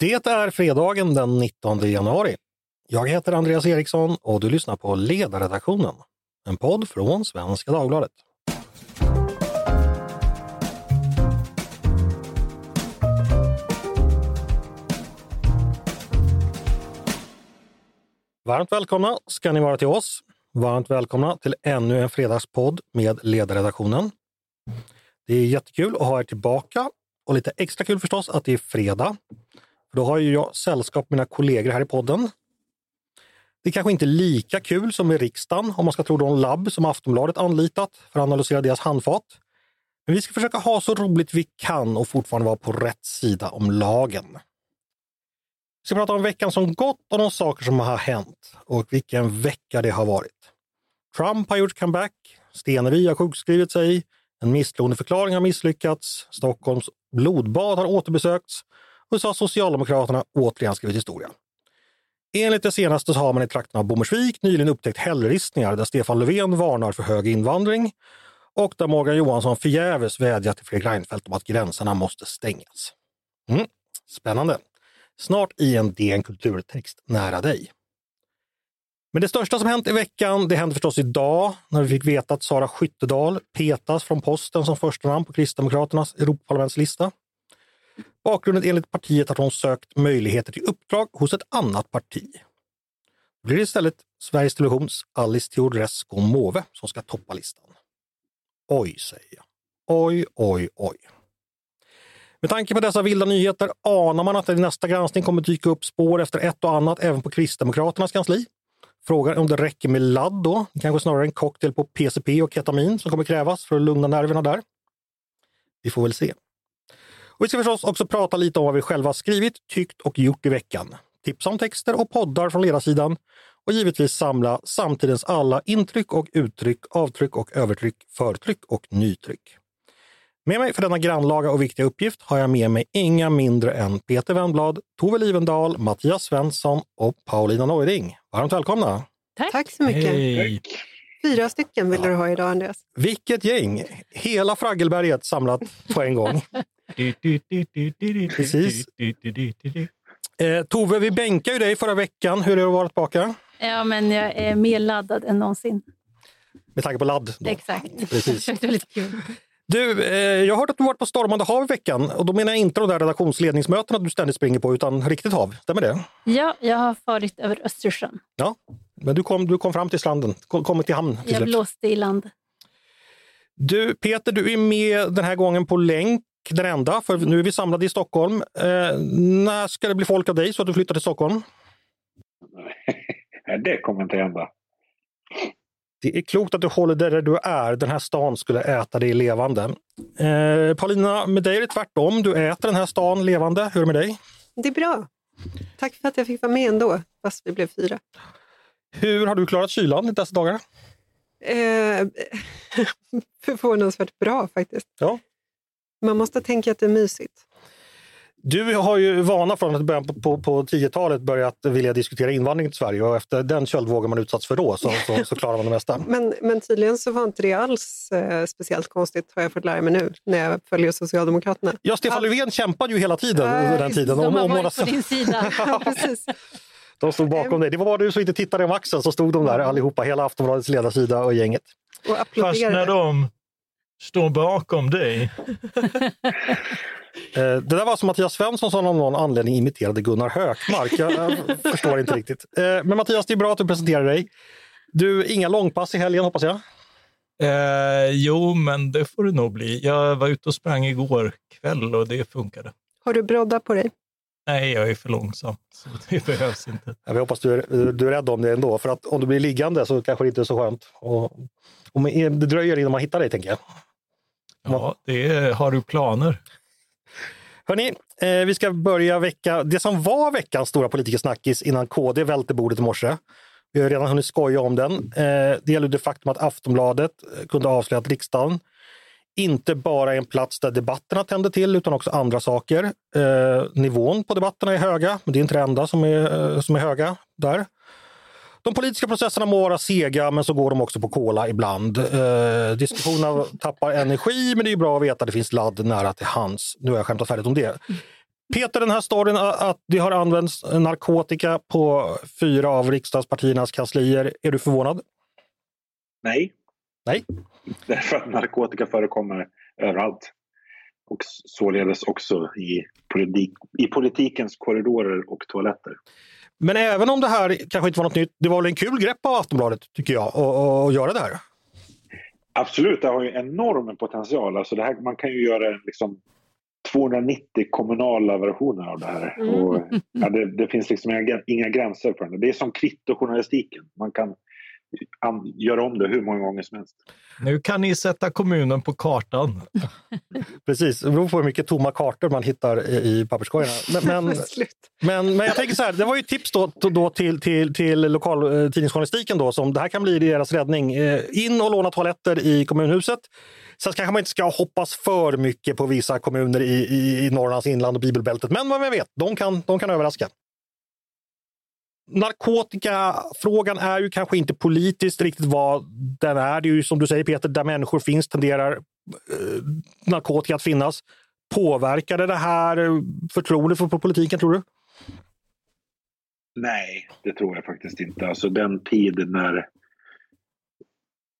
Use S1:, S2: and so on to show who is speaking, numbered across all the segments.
S1: Det är fredagen den 19 januari. Jag heter Andreas Eriksson och du lyssnar på Ledarredaktionen, en podd från Svenska Dagbladet. Varmt välkomna ska ni vara till oss. Varmt välkomna till ännu en fredagspodd med Ledarredaktionen. Det är jättekul att ha er tillbaka och lite extra kul förstås att det är fredag. För då har ju jag sällskap med mina kollegor här i podden. Det är kanske inte lika kul som i riksdagen om man ska tro de labb som Aftonbladet anlitat för att analysera deras handfat. Men vi ska försöka ha så roligt vi kan och fortfarande vara på rätt sida om lagen. Vi ska prata om veckan som gått och de saker som har hänt och vilken vecka det har varit. Trump har gjort comeback, Stenevi har sjukskrivit sig, en misstroendeförklaring har misslyckats, Stockholms blodbad har återbesökts och så har Socialdemokraterna återigen skrivit historia. Enligt det senaste så har man i trakten av Bommersvik nyligen upptäckt hällristningar där Stefan Löfven varnar för hög invandring och där Morgan Johansson förgäves vädjar till Fredrik Reinfeldt om att gränserna måste stängas. Mm. Spännande! Snart i en DN Kulturtext nära dig. Men det största som hänt i veckan, det hände förstås idag när vi fick veta att Sara Skyttedal petas från posten som första namn på Kristdemokraternas Europaparlamentslista. Bakgrunden enligt partiet att hon sökt möjligheter till uppdrag hos ett annat parti. Då blir det istället Sveriges Televisions Alice Teodorescu Måwe som ska toppa listan. Oj, säger jag. Oj, oj, oj. Med tanke på dessa vilda nyheter anar man att det i nästa granskning kommer dyka upp spår efter ett och annat även på Kristdemokraternas kansli. Frågan är om det räcker med ladd då, kanske snarare en cocktail på PCP och ketamin som kommer krävas för att lugna nerverna där. Vi får väl se. Och vi ska förstås också prata lite om vad vi själva skrivit, tyckt och gjort i veckan. Tipsa om texter och poddar från ledarsidan och givetvis samla samtidens alla intryck och uttryck, avtryck och övertryck, förtryck och nytryck. Med mig för denna grannlaga och viktiga uppgift har jag med mig inga mindre än Peter Wennblad, Tove Livendal, Mattias Svensson och Paulina Neuding. Varmt välkomna!
S2: Tack, Tack så mycket! Hej. Fyra stycken vill du ha idag, Andreas.
S1: Vilket gäng! Hela Fraggelberget samlat på en gång. Precis. Eh, Tove, vi bänkade ju dig förra veckan. Hur har det varit tillbaka?
S3: Ja, men jag är mer laddad än någonsin.
S1: Med tanke på ladd?
S3: Då. Exakt.
S1: Precis.
S3: det var lite kul.
S1: Du, eh, jag har hört att du varit på stormande hav i veckan. Och då menar jag inte de där redaktionsledningsmötena du ständigt springer på, utan riktigt hav. Stämmer det?
S3: Ja, jag har farit över Östersjön.
S1: Ja, men du kom, du kom fram till stranden, kom, kom till hamn. Till
S3: jag blåste i land.
S1: Du, Peter, du är med den här gången på länk den enda, för nu är vi samlade i Stockholm. Eh, när ska det bli folk av dig så att du flyttar till Stockholm?
S4: Nej, det kommer inte hända.
S1: Det är klokt att du håller där du är. Den här stan skulle äta dig levande. Eh, Paulina, med dig är det tvärtom. Du äter den här stan levande. Hur är det med dig?
S2: Det är bra. Tack för att jag fick vara med ändå, fast vi blev fyra.
S1: Hur har du klarat kylan i dessa dagar?
S2: Eh, förvånansvärt bra faktiskt.
S1: Ja.
S2: Man måste tänka att det är mysigt.
S1: Du har ju vana från att början på, på, på 10-talet börjat vilja diskutera invandring till Sverige och efter den köldvågen man utsatts för då så, så, så, klarar man det mesta.
S2: Men, men tydligen så var inte det alls eh, speciellt konstigt har jag fått lära mig nu när jag följer Socialdemokraterna.
S1: Ja, Stefan All... Löfven kämpade ju hela tiden äh, under den tiden.
S3: De har varit på din sida.
S2: ja, precis.
S1: De stod bakom dig. Det var bara du som inte tittade om axeln så stod de där allihopa, hela Aftonbladets ledarsida och gänget.
S2: Och
S5: Fast när de står bakom dig.
S1: Eh, det där var som Mattias Svensson som av någon anledning imiterade Gunnar Hökmark. Jag, jag förstår inte riktigt. Eh, men Mattias, det är bra att du presenterar dig. Du, inga långpass i helgen hoppas jag?
S5: Eh, jo, men det får det nog bli. Jag var ute och sprang igår kväll och det funkade.
S2: Har du brodda på dig?
S5: Nej, jag är för långsam, så det behövs inte.
S1: Ja, vi hoppas du är, du är rädd om det ändå, för att om du blir liggande så kanske det inte är så skönt. Och, och det dröjer innan man hittar dig, tänker jag.
S5: Ja, det har du planer.
S1: Hörni, eh, vi ska börja vecka, det som var veckans stora politikersnackis innan KD välte bordet i morse. Vi har redan hunnit skoja om den. Eh, det gäller det faktum att Aftonbladet eh, kunde avslöja att riksdagen inte bara är en plats där debatterna tänder till utan också andra saker. Eh, nivån på debatterna är höga, men det är inte det enda som är, eh, som är höga där. De politiska processerna må vara sega, men så går de också på kola ibland. Eh, diskussionerna tappar energi, men det är bra att veta att det finns ladd nära till hands. Nu har jag skämtat färdigt om det. Peter, den här storyn att det har använts narkotika på fyra av riksdagspartiernas kanslier, är du förvånad?
S4: Nej.
S1: Nej.
S4: Därför att narkotika förekommer överallt. Och således också i, politik, i politikens korridorer och toaletter.
S1: Men även om det här kanske inte var något nytt, det var väl en kul grepp av Aftonbladet tycker jag, att göra det här?
S4: Absolut, det har ju enorm potential. Alltså det här, man kan ju göra liksom 290 kommunala versioner av det här. Mm. Och, ja, det, det, finns liksom inga, inga gränser för det. Det är som kvittojournalistiken. Man kan göra om det hur många gånger som helst.
S5: Nu kan ni sätta kommunen på kartan.
S1: Precis, det beror på hur mycket tomma kartor man hittar i, papperskorgarna. Men, men, men, men, jag tänker så här, det var ju tips då, då till, till, till lokaltidningsjournalistiken då, som det här kan bli deras räddning. Eh, in och låna toaletter i kommunhuset. Sen kanske man inte ska hoppas för mycket på vissa kommuner i, i, i Norrlands inland och bibelbältet, men vad vi vet, de kan, de kan överraska narkotikafrågan är ju kanske inte politiskt riktigt vad den är. Det är ju som du säger Peter, där människor finns tenderar eh, narkotika att finnas. Påverkade det här förtroendet för politiken tror du?
S4: Nej, det tror jag faktiskt inte. Alltså den tid när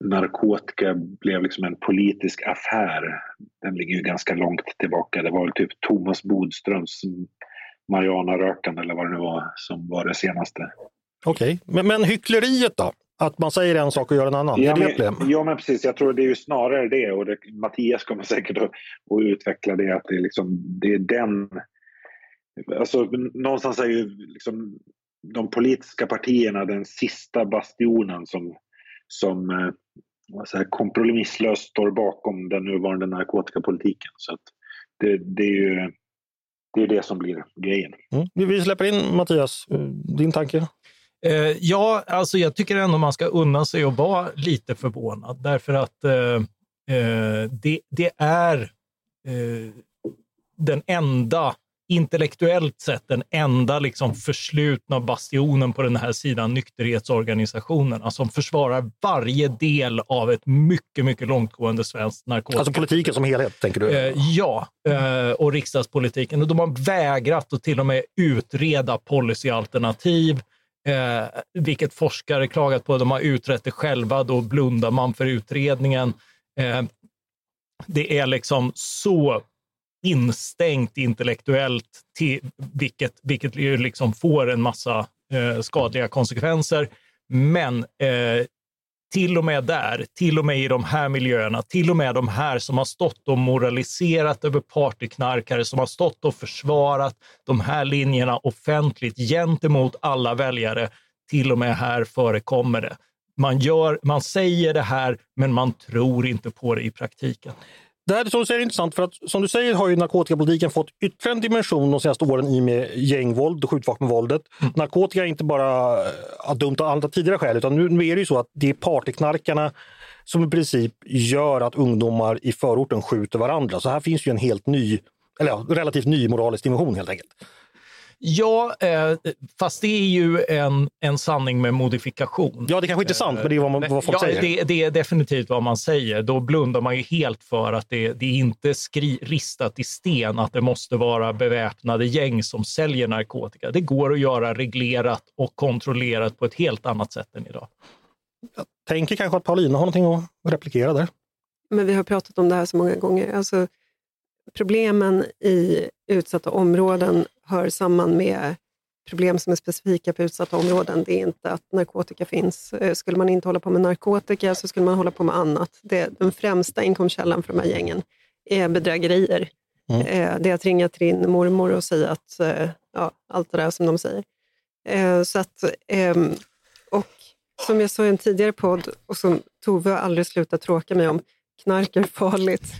S4: narkotika blev liksom en politisk affär, den ligger ju ganska långt tillbaka. Det var väl typ Thomas Bodströms marijuana-rökande eller vad det nu var som var det senaste.
S1: Okej, okay. men, men hyckleriet då? Att man säger en sak och gör en annan?
S4: Ja, men, ja, men precis. Jag tror det är ju snarare det och det, Mattias kommer säkert att, att utveckla det att det är, liksom, det är den... Alltså, någonstans är ju liksom de politiska partierna den sista bastionen som, som eh, så här, kompromisslöst står bakom den nuvarande narkotikapolitiken. Så det, det är ju det är det som blir grejen.
S1: Mm. Vi släpper in Mattias, din tanke?
S5: Eh, ja, alltså jag tycker ändå man ska unna sig att vara lite förvånad därför att eh, eh det, det, är eh, den enda intellektuellt sett den enda liksom förslutna bastionen på den här sidan, nykterhetsorganisationerna, som försvarar varje del av ett mycket, mycket långtgående svenskt narkotika.
S1: Alltså politiken som helhet, tänker du?
S5: Eh, ja, eh, och riksdagspolitiken. Och de har vägrat att till och med utreda policyalternativ, eh, vilket forskare klagat på. De har utrett det själva, då blundar man för utredningen. Eh, det är liksom så instängt intellektuellt, till, vilket, vilket liksom får en massa eh, skadliga konsekvenser. Men eh, till och med där, till och med i de här miljöerna, till och med de här som har stått och moraliserat över partyknarkare, som har stått och försvarat de här linjerna offentligt gentemot alla väljare, till och med här förekommer det. Man, gör, man säger det här, men man tror inte på det i praktiken.
S1: Det här som du säger är intressant för att som du säger har ju narkotikapolitiken fått ytterligare en dimension de senaste åren i med gängvåld och skjutvapenvåldet. Mm. Narkotika är inte bara dumt av andra tidigare skäl utan nu, nu är det ju så att det är partyknarkarna som i princip gör att ungdomar i förorten skjuter varandra. Så här finns ju en helt ny, eller ja, relativt ny moralisk dimension helt enkelt.
S5: Ja, eh, fast det är ju en, en sanning med modifikation.
S1: Ja, det kanske inte är sant, men det är vad, man, vad folk
S5: ja,
S1: säger.
S5: Det, det, är definitivt vad man säger. Då blundar man ju helt för att det, det är inte skri, ristat i sten att det måste vara beväpnade gäng som säljer narkotika. Det går att göra reglerat och kontrollerat på ett helt annat sätt än idag.
S1: Jag tänker kanske att Paulina har någonting att replikera där.
S2: Men vi har pratat om det här så många gånger. Alltså, problemen i utsatta områden hör samman med problem som är specifika för utsatta områden. Det är inte att narkotika finns. Eh, skulle man inte hålla på med narkotika så skulle man hålla på med annat. Det, den främsta inkomstkällan för de här gängen är bedrägerier. Mm. Eh, det är att ringa till din mormor och säga att, eh, ja, allt det där som de säger. Så att, ehm, och som jag sa i en tidigare podd och som Tove aldrig slutat tråka mig om, knark är farligt.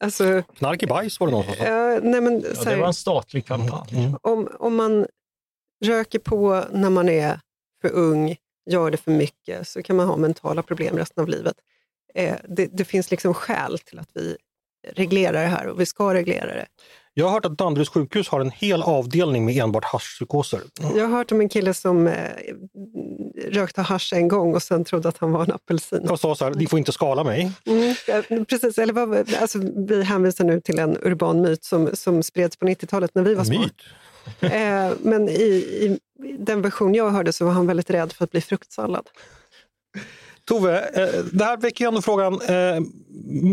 S1: Alltså, Knark i bajs var det någon som sa.
S2: Uh, nej, men,
S5: ja, det var en statlig kampanj. Mm.
S2: Om, om man röker på när man är för ung, gör det för mycket, så kan man ha mentala problem resten av livet. Eh, det, det, finns liksom skäl till att vi reglerar det här och vi ska reglera det.
S1: Jag har hört att Danderyds sjukhus har en hel avdelning med enbart haschpsykoser.
S2: Jag har hört om en kille som eh, rökte hasch en gång och sen trodde att han var en apelsin.
S1: Och sa så här, ni får inte skala mig.
S2: Mm, precis, eller vad, alltså, vi hänvisar nu till en urban myt som, som spreds på 90-talet när vi var små.
S1: Myt.
S2: Eh, men i, i den version jag hörde så var han väldigt rädd för att bli fruktsallad.
S1: Tove, eh, det här väcker ju ändå frågan, eh,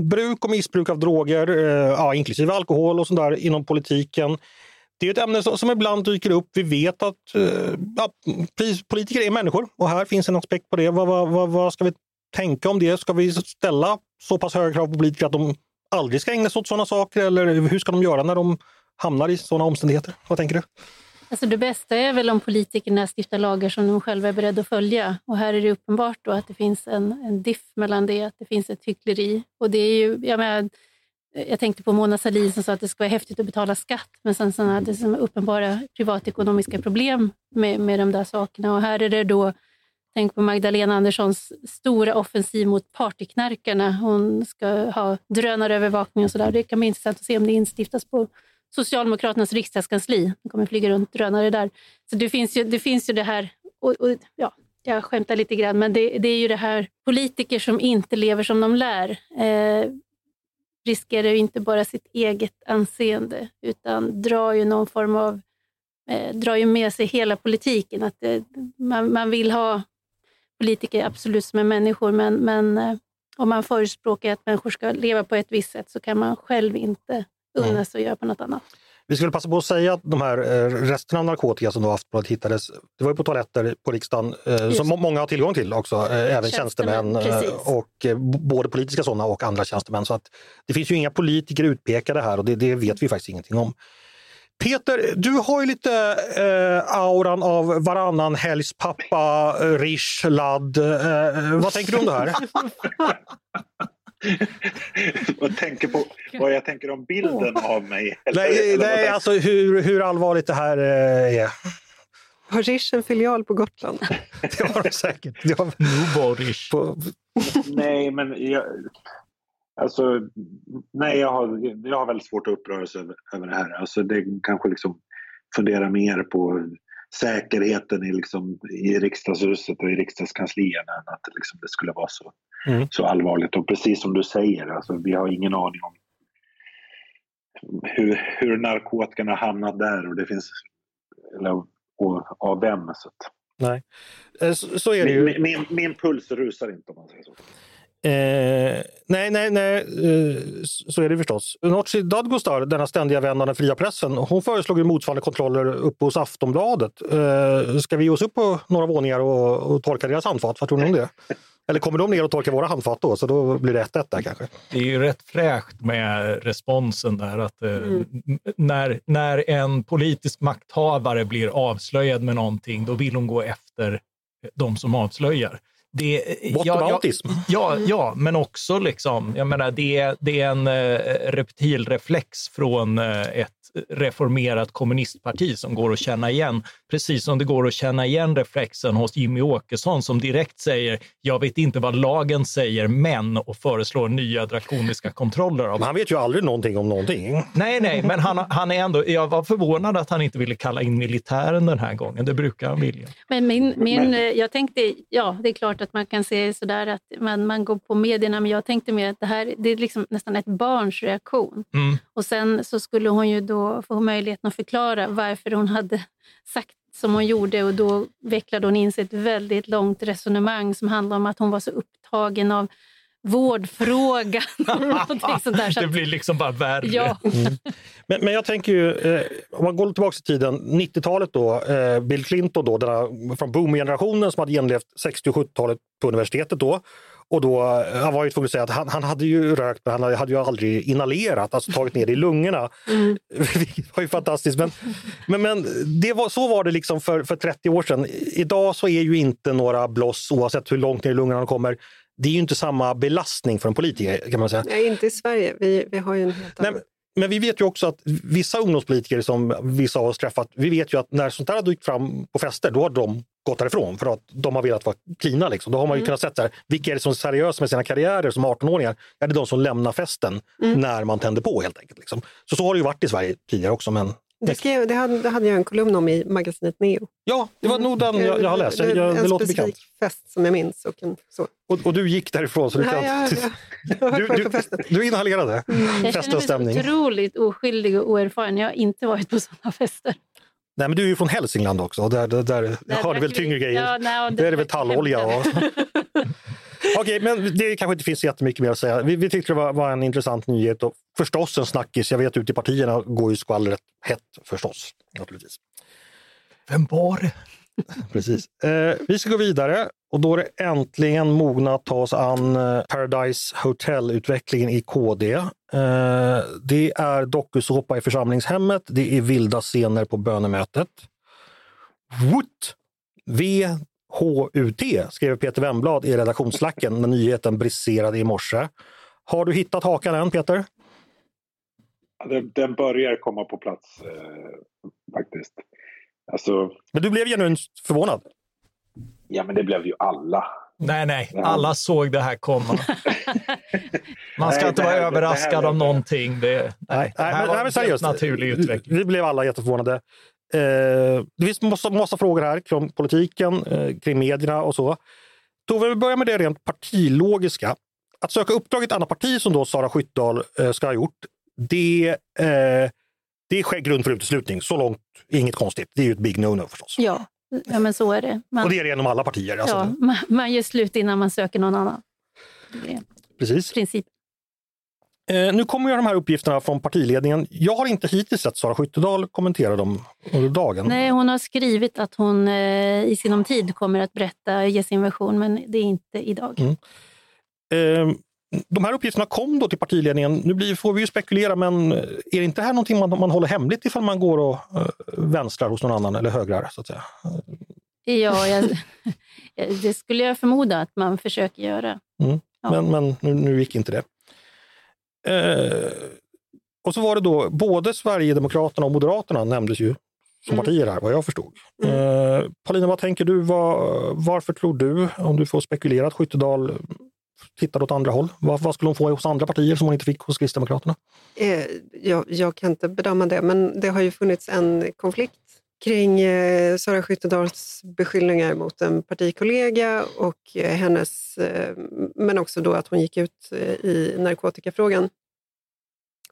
S1: bruk och missbruk av droger, eh, ja, inklusive alkohol och sånt där inom politiken. Det är ett ämne som, som ibland dyker upp. Vi vet att eh, ja, politiker är människor och här finns en aspekt på det. Vad, vad, vad, vad ska vi tänka om det? Ska vi ställa så pass höga krav på politiker att de aldrig ska ägna sig åt sådana saker? Eller hur ska de göra när de hamnar i sådana omständigheter? Vad tänker du?
S3: Alltså det bästa är väl om politikerna stiftar lagar som de själva är beredda att följa. Och här är det uppenbart då att det finns en, en diff mellan det, att det finns ett hyckleri. Och det är ju, jag, menar, Eh, jag tänkte på Mona Sahlin som sa att det ska vara häftigt att betala skatt, men sen så hade det uppenbara privatekonomiska problem med, med de där sakerna. Och här är det då, tänk på Magdalena Anderssons stora offensiv mot partyknarkarna. Hon ska ha drönarövervakning och sådär. Det kan bli intressant att se om det instiftas på Socialdemokraternas riksdagskansli. Det kommer flyga runt drönare där. Så det finns ju det, finns ju det här, och, och, ja, jag skämtar lite grann, men det, det är ju det här politiker som inte lever som de lär. Eh, riskerar ju inte bara sitt eget anseende utan drar ju någon form av eh, drar ju med sig hela politiken. Att eh, man, man vill ha politiker absolut som är människor men, men eh, om man förespråkar att människor ska leva på ett visst sätt så kan man själv inte unna sig att göra på något annat.
S1: Vi skulle passa på att säga att de här eh, resterna av narkotika som då Aftonbladet hittades, det var ju på toaletter på riksdagen eh,
S3: Just.
S1: som må- många har tillgång till också, eh, även
S3: Tjänstemän,
S1: tjänstemän
S3: precis.
S1: och både politiska sådana och andra tjänstemän. Så att det finns ju inga politiker utpekade här och det, det vet vi faktiskt ingenting om. Peter, du har ju lite eh, auran av varannan helgs pappa, Rish, ladd. Eh, vad tänker du om det här?
S4: jag tänker på vad jag tänker om bilden av mig. Eller-
S1: nej,
S4: eller
S1: nej alltså hur, hur allvarligt det här eh, är.
S2: Har Rish en filial på Gotland?
S1: Det har de säkert. Det har,
S5: Nobodish.
S1: på,
S4: Nej, men jag, alltså, nej, jag har, jag har väldigt svårt att uppröras över, över det här. Alltså, det kanske liksom fundera mer på säkerheten i, liksom, i riksdagshuset och i riksdagskanslierna än att det, liksom, det skulle vara så,
S1: Mm.
S4: så allvarligt. Och precis som du säger, alltså, vi har ingen aning om hur, hur narkotikan har hamnat där och det finns, eller och, av vem. Så att,
S1: nej. Eh, Så, så är det ju.
S4: min, min, min puls rusar inte om man säger så.
S1: Eh, nej, nej, nej, eh, så är det förstås. Nooshi Dadgostar, denna ständiga vän av den fria pressen, hon föreslog ju motsvarande kontroller uppe hos Aftonbladet. Eh, ska vi ge oss upp på några våningar och, och torka deras handfat? Vad tror ni om det? Eller kommer de ner och torkar våra handfat då? Så då blir det 1-1 där kanske.
S5: Det är ju rätt fräscht med responsen där. Att, eh,
S2: Mm.
S5: när, när en politisk makthavare blir avslöjad med någonting, då vill hon gå efter de som avslöjar. Det,
S1: Whataboutism.
S5: Ja, ja, men också liksom, jag menar, det, är- det är en eh, reptilreflex från eh, ett reformerat kommunistparti som går att känna igen. Precis som det går att känna igen reflexen hos Jimmy Åkesson som direkt säger “jag vet inte vad lagen säger, men” och föreslår nya drakoniska kontroller. Av.
S1: Men han vet ju aldrig någonting om någonting.
S5: Nej, nej, men han, han är ändå... Jag var förvånad att han inte ville kalla in militären den här gången. Det brukar han vilja.
S3: Men min, min, eh, jag tänkte, ja det är klart att man kan se sådär att man, man går på medierna, men jag tänkte mer att det här det är liksom nästan ett barns reaktion.
S5: Mm.
S3: Och sen så skulle hon ju då få möjligheten att förklara varför hon hade sagt som hon gjorde och då vecklade hon in sig ett väldigt långt resonemang som handlar om att hon var så upptagen av vårdfrågan. och sånt där. Så
S5: Det blir liksom bara värre.
S3: ja,
S1: Men, men jag tänker ju, eh, om man går tillbaka i tiden, 90-talet då, eh, Bill Clinton då, denna, från boomgenerationen som hade genomlevt 60 och 70-talet på universitetet då. Och då, han var ju tvungen att säga att han, han hade ju rökt men han hade, ju aldrig inhalerat, alltså tagit ner det i lungorna.
S3: mm.
S1: Vilket var ju fantastiskt. Men, men, men det var, så var det liksom för, för 30 år sedan. Idag så är ju inte några bloss, oavsett hur långt ner i lungorna de kommer, det är ju inte samma belastning för en politiker kan man säga.
S2: Nej, inte i Sverige. Vi, vi har ju en helt
S1: Nej,
S2: annan...
S1: men vi vet ju också att vissa ungdomspolitiker som vissa av oss träffat, vi vet ju att när sånt här har dykt fram på fester, då har de gått därifrån för att de har velat vara cleana. Liksom. Då har man ju kunnat se så här, vilka är det som är seriösa med sina karriärer som 18-åringar? Är det de som lämnar festen när man tänder på helt enkelt. Liksom. Så så har det ju varit i Sverige tidigare också, men
S2: Det, skrev, det, hade, det hade jag en kolumn om i magasinet Neo.
S1: Ja, det var nog den jag, jag har läst. Jag, jag, det
S2: en
S1: låter
S2: specifik
S1: bekant.
S2: fest som jag minns. Och en, så.
S1: Och, och du gick därifrån så du
S2: Nej,
S1: kan...
S2: jag, jag, jag har
S1: Du, du, du inhalerade
S3: Jag
S1: festens
S3: känner mig
S1: stämning.
S3: så otroligt oskyldig och oerfaren. Jag har inte varit på sådana fester.
S1: Nej, men du är ju från Hälsingland också. och Där, där, där
S3: Där
S1: har du väl
S3: drack vi-
S1: tyngre grejer.
S3: Ja, nej, och
S1: Där är det väl tallolja och... Okej, men det kanske inte finns jättemycket mer att säga. Vi, vi tyckte det var, var en intressant nyhet och förstås en snackis. Jag vet ute i partierna går ju skvallret hett förstås. Naturligtvis.
S5: Vem var det?
S1: Precis. Eh, vi ska gå vidare och då är det äntligen mogna att ta oss an eh, Paradise Hotel-utvecklingen i KD. Eh, det är dokusåpa i församlingshemmet. Det är vilda scener på bönemötet. Woot! VHUT skrev Peter Wemblad i redaktionsslacken när nyheten briserade i morse. Har du hittat hakan än Peter?
S4: Den, den börjar komma på plats eh, faktiskt. Alltså,
S1: Men du blev genuint förvånad.
S4: ja men det blev ju alla.
S5: Nej, nej, alla såg det här komma. Man ska
S4: Nej,
S5: inte vara
S4: här- det
S5: överraskad av någonting. Det, nej,
S1: Nej,
S5: det här
S1: men,
S5: var
S1: nej,
S5: en
S1: seriöst.
S5: helt naturlig utveckling.
S1: Vi blev alla jätteförvånade. Eh, det finns massa, massa frågor här kring politiken, eh, kring medierna och så. Tove, vi börjar med det rent partilogiska. Att söka uppdrag i ett annat parti som då Sara Skyttedal eh, ska ha gjort, det, eh, det är grund för uteslutning. Så långt, inget konstigt. Det är ju ett big no-no förstås.
S3: Ja, ja, men så är det. Man,
S1: Och det är det inom alla partier. Alltså,
S3: ja, man, man gör slut innan man söker någon annan.
S1: Precis.
S3: princip.
S1: Eh, nu kommer ju de här uppgifterna från partiledningen. Jag har inte hittills sett Sara Skyttedal kommentera dem under dagen.
S3: Nej, hon har skrivit att hon eh, i sinom tid kommer att berätta, ge sin version, men det är inte idag.
S1: Mm. Eh, de här uppgifterna kom då till partiledningen. Nu blir, får vi ju spekulera, men är det inte här någonting man, man håller hemligt ifall man går och eh, vänstrar hos någon annan eller högrar? Så att säga?
S3: Ja, jag, det skulle jag förmoda att man försöker göra. Ja.
S1: Men, men nu, nu gick inte det. Eh, och så var det då både Sverigedemokraterna och Moderaterna nämndes ju som
S2: Mm.
S1: partier här, vad jag förstod. Eh, Paulina, vad tänker du? Vad, varför tror du, om du får spekulera, att Skyttedal tittar åt andra håll? Vad, vad skulle hon få hos andra partier som hon inte fick hos Kristdemokraterna?
S2: Eh, jag, jag kan inte bedöma det, men det har ju funnits en konflikt kring eh, Sara Skyttedals beskyllningar mot en partikollega och eh, hennes, eh, men också då att hon gick ut eh, i narkotikafrågan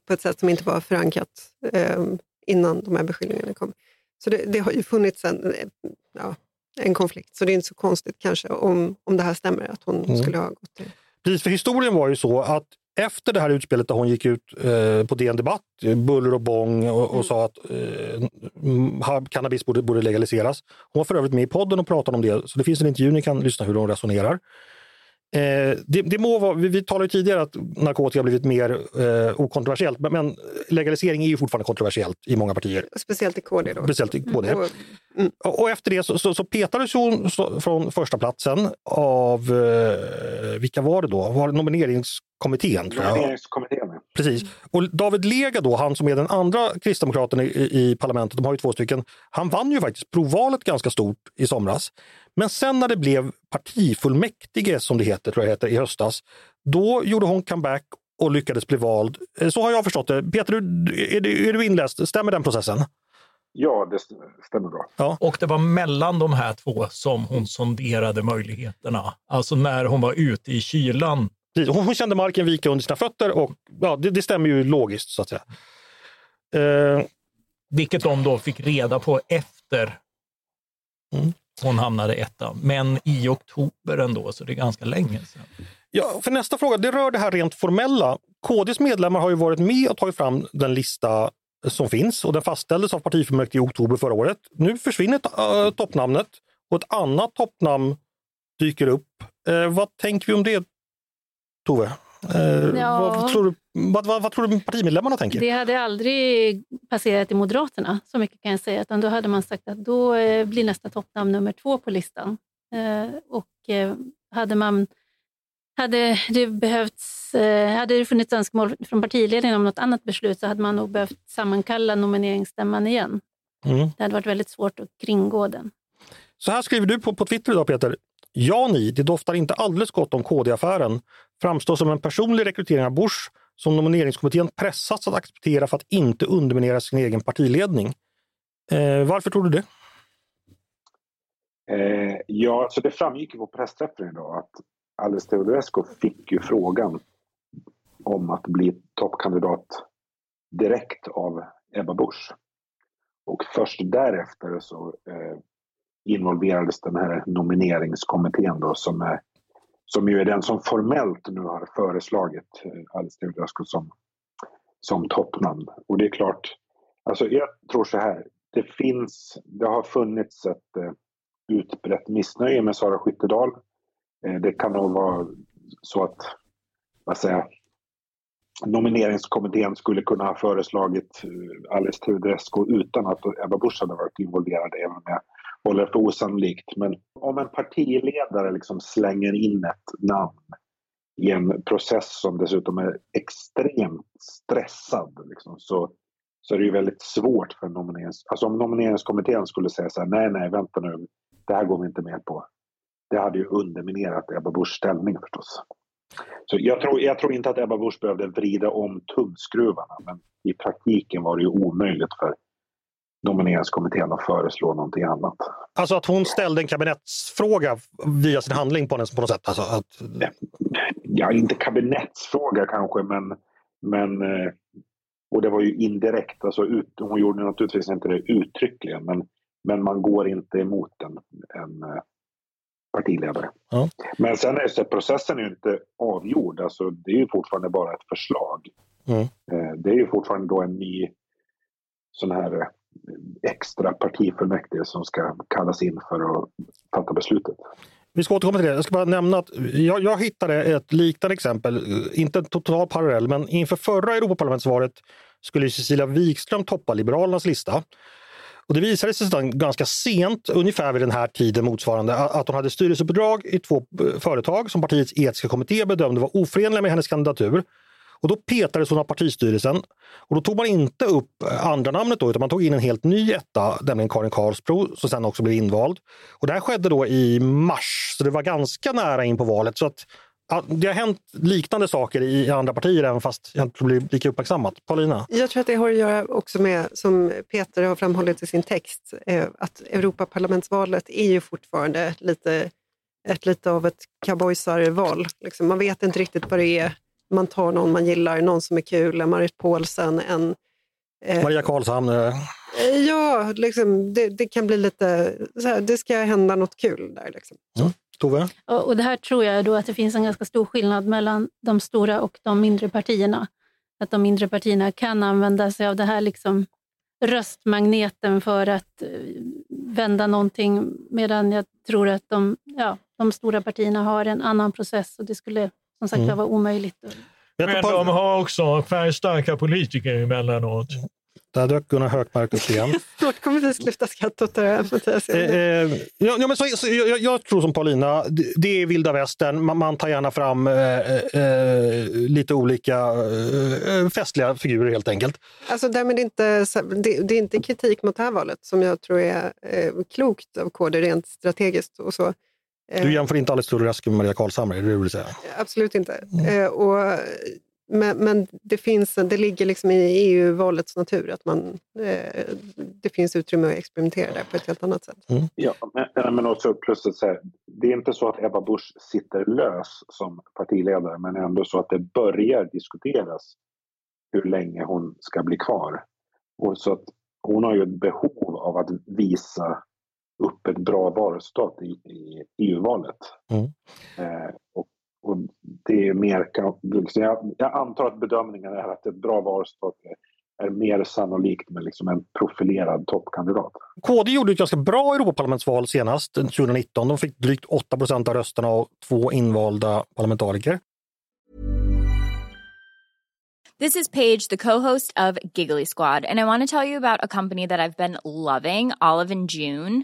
S2: på ett sätt som inte var förankrat eh, innan de här beskyllningarna kom. Så det, det har ju funnits en, eh, ja, en konflikt, så det är inte så konstigt kanske om, om det här stämmer, att hon
S1: Mm.
S2: skulle ha gått till
S1: Precis, för historien var ju så att efter det här utspelet där hon gick ut eh, på DN Debatt, buller och bång och, och
S2: Mm.
S1: sa att eh, cannabis borde, borde legaliseras. Hon var för övrigt med i podden och pratade om det, så det finns en intervju ni kan lyssna hur hon resonerar. Eh, det, det må vara, vi, vi talade ju tidigare att narkotika har blivit mer eh, okontroversiellt, men, men legalisering är ju fortfarande kontroversiellt i många partier,
S2: Speciellt i KD då.
S1: speciellt i KD.
S2: Och,
S1: Och, och efter det så, så, så petades hon så, från första platsen av, eh, vilka var det då? Var det nomineringskommittén? Tror jag.
S4: Nomineringskommittén.
S1: Precis. Och David Lega då, han som är den andra kristdemokraten i, i parlamentet, de har ju två stycken, han vann ju faktiskt provvalet ganska stort i somras. Men sen när det blev partifullmäktige, som det heter, tror jag heter, i höstas, då gjorde hon comeback och lyckades bli vald. Eh, Så har jag förstått det. Peter, du- är du, är du inläst? Stämmer den processen?
S4: Ja, det st- stämmer bra.
S5: Och det var mellan de här två som hon sonderade möjligheterna. Alltså när hon var ute i kylan.
S1: Hon kände marken vika under sina fötter och ja, det, det stämmer ju logiskt så att säga. Eh,
S5: Vilket de då fick reda på efter
S1: Mm.
S5: hon hamnade etta. Men i oktober ändå, så det är ganska länge sedan.
S1: Ja, för nästa fråga, det rör det här rent formella. KDs medlemmar har ju varit med och tagit fram den lista som finns och den fastställdes av partifullmäktige i oktober förra året. Nu försvinner äh, toppnamnet och ett annat toppnamn dyker upp. Eh, vad tänker vi om det, Tove? Eh,
S3: Ja.
S1: vad, tror du, vad, vad, vad tror du partimedlemmarna tänker?
S3: Det hade aldrig passerat i Moderaterna, så mycket kan jag säga. Utan då hade man sagt att då eh, blir nästa toppnamn nummer två på listan. Eh, Och eh, hade man hade det, behövts, eh, hade det funnits önskemål från partiledningen om något annat beslut så hade man nog behövt sammankalla nomineringsstämman igen.
S1: Mm.
S3: Det hade varit väldigt svårt att kringgå den.
S1: Så här skriver du på, på Twitter idag Peter. Ja ni, det doftar inte alldeles gott om KD-affären. Framstår som en personlig rekrytering av Bush som nomineringskommittén pressats att acceptera för att inte underminera sin egen partiledning. Eh, varför tror du det?
S4: Eh, ja, så det framgick ju på pressträffen idag att Alice Teodorescu fick ju frågan om att bli toppkandidat direkt av Ebba Busch. Och först därefter så eh, involverades den här nomineringskommittén då som, är, som ju är den som formellt nu har föreslagit eh, Alice Teodorescu som, som toppnamn. Och det är klart, alltså jag tror så här, det finns, det har funnits ett eh, utbrett missnöje med Sara Skyttedal. Eh, det kan nog vara så att, vad säger nomineringskommittén skulle kunna ha föreslagit eh, Alice Teodorescu utan att Ebba Busch hade varit involverad, även om jag håller för osannolikt. Men om en partiledare liksom slänger in ett namn i en process som dessutom är extremt stressad liksom, så, så är det ju väldigt svårt för nominerings... Alltså om nomineringskommittén skulle säga så här, nej, nej, vänta nu, det här går vi inte med på. Det hade ju underminerat Ebba Buschs ställning förstås. Så jag tror, jag tror inte att Ebba Busch behövde vrida om tumskruvarna men i praktiken var det ju omöjligt för nomineringskommittén att föreslå någonting annat.
S1: Alltså att hon ställde en kabinettsfråga via sin handling på, på något sätt? Alltså att...
S4: Ja, inte kabinettsfråga kanske men, men eh, och det var ju indirekt, alltså ut, hon gjorde naturligtvis inte det uttryckligen men, men man går inte emot en, en eh, partiledare. Ja. Men sen är så processen är ju inte avgjord, alltså det är ju fortfarande bara ett förslag. Mm. Eh, det är ju fortfarande då en ny sån här extra partifullmäktige som ska kallas in för att fatta beslutet.
S1: Vi ska återkomma till det. Jag ska bara nämna att jag, jag hittade ett liknande exempel, inte en total parallell, men inför förra Europaparlamentsvalet skulle Cecilia Wikström toppa Liberalernas lista. Och det visade sig sedan ganska sent, ungefär vid den här tiden motsvarande, att hon hade styrelseuppdrag i två eh, företag som partiets etiska kommitté bedömde var oförenliga med hennes kandidatur. Och då petades hon av partistyrelsen. Och då tog man inte upp eh, andra namnet då, utan man tog in en helt ny etta, nämligen Karin Karlsbro, som sen också blev invald. Och det här skedde då i mars, så det var ganska nära in på valet. Så att det har hänt liknande saker i andra partier, även fast jag inte blir lika uppmärksammat. Paulina?
S2: Jag tror att det har att göra också med, som Peter har framhållit i sin text, eh, att Europaparlamentsvalet är ju fortfarande lite, ett, lite av ett cowboysarval. Liksom, man vet inte riktigt vad det är. Man tar någon man gillar, någon som är kul, en Marit Paulsen, en
S1: eh, Maria Karlshamn?
S2: Ja, liksom, det, det, kan bli lite, så här, det ska hända något kul där. Liksom.
S1: Mm. Tove?
S3: Och, och det här tror jag då att det finns en ganska stor skillnad mellan de stora och de mindre partierna. Att de mindre partierna kan använda sig av det här liksom röstmagneten för att eh, vända någonting, medan jag tror att de, ja, de stora partierna har en annan process och det skulle som sagt mm. vara omöjligt.
S5: Men de har också färgstarka politiker emellanåt.
S1: Där dök Gunnar Hökmark upp igen.
S2: Snart kommer vi sluta skratta åt det här.
S1: Eh, eh, ja, men så, så, jag, jag, tror som Paulina, det, det är vilda västern. Man, man tar gärna fram eh, eh, lite olika eh, festliga figurer helt enkelt.
S2: Alltså, därmed inte, det, det, är inte kritik mot det här valet som jag tror är eh, klokt av KD rent strategiskt. och så.
S1: Du jämför inte Alice Teodorescu med Maria Karlshamre, är det det du vill säga?
S2: Absolut inte. Mm. och men, men, det, finns, det ligger liksom i EU-valets natur att man, eh, det finns utrymme att experimentera där på ett helt annat sätt.
S4: Mm. Ja, men, men också plus att säga, det är inte så att Ebba Busch sitter lös som partiledare men ändå så att det börjar diskuteras hur länge hon ska bli kvar. Och så att hon har ju ett behov av att visa upp ett bra valresultat i, i EU-valet. Mm. Eh, och och det är mer, liksom, jag, jag antar att bedömningen är att ett bra valresultat är mer sannolikt med liksom en profilerad toppkandidat.
S1: KD gjorde ett ganska bra Europaparlamentsval senast, 2019. De fick drygt 8 procent av rösterna och två invalda parlamentariker.
S6: This is Paige, the co-host of Giggly Squad, and I want to tell you about a company that I've been loving, Olive and June.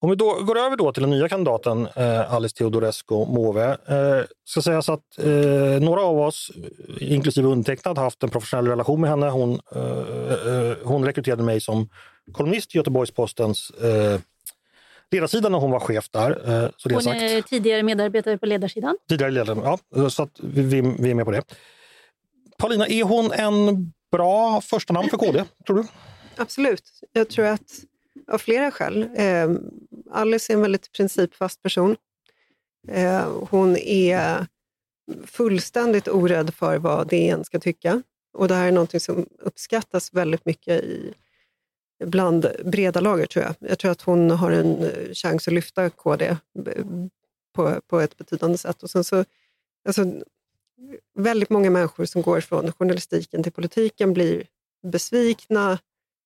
S1: Om vi då går över då till den nya kandidaten eh, Alice Teodorescu Måwe. Eh, ska sägas att eh, några av oss, inklusive undertecknad, har haft en professionell relation med henne. Hon, eh, eh, hon rekryterade mig som kolumnist i Göteborgs-Postens eh, ledarsida när hon var chef där. Eh, så det
S3: Hon
S1: sagt.
S3: är tidigare medarbetare på ledarsidan.
S1: Tidigare ledare, ja, så vi, vi är med på det. Paulina, är hon en bra första namn för KD, tror du?
S2: Absolut. Jag tror att av flera skäl. Eh, Alice är en väldigt principfast person. Eh, hon är fullständigt orädd för vad DN ska tycka. Och det här är något som uppskattas väldigt mycket i, bland breda lager, tror jag. Jag tror att hon har en eh, chans att lyfta KD eh, på, på ett betydande sätt. Och sen så, alltså, väldigt många människor som går från journalistiken till politiken blir besvikna.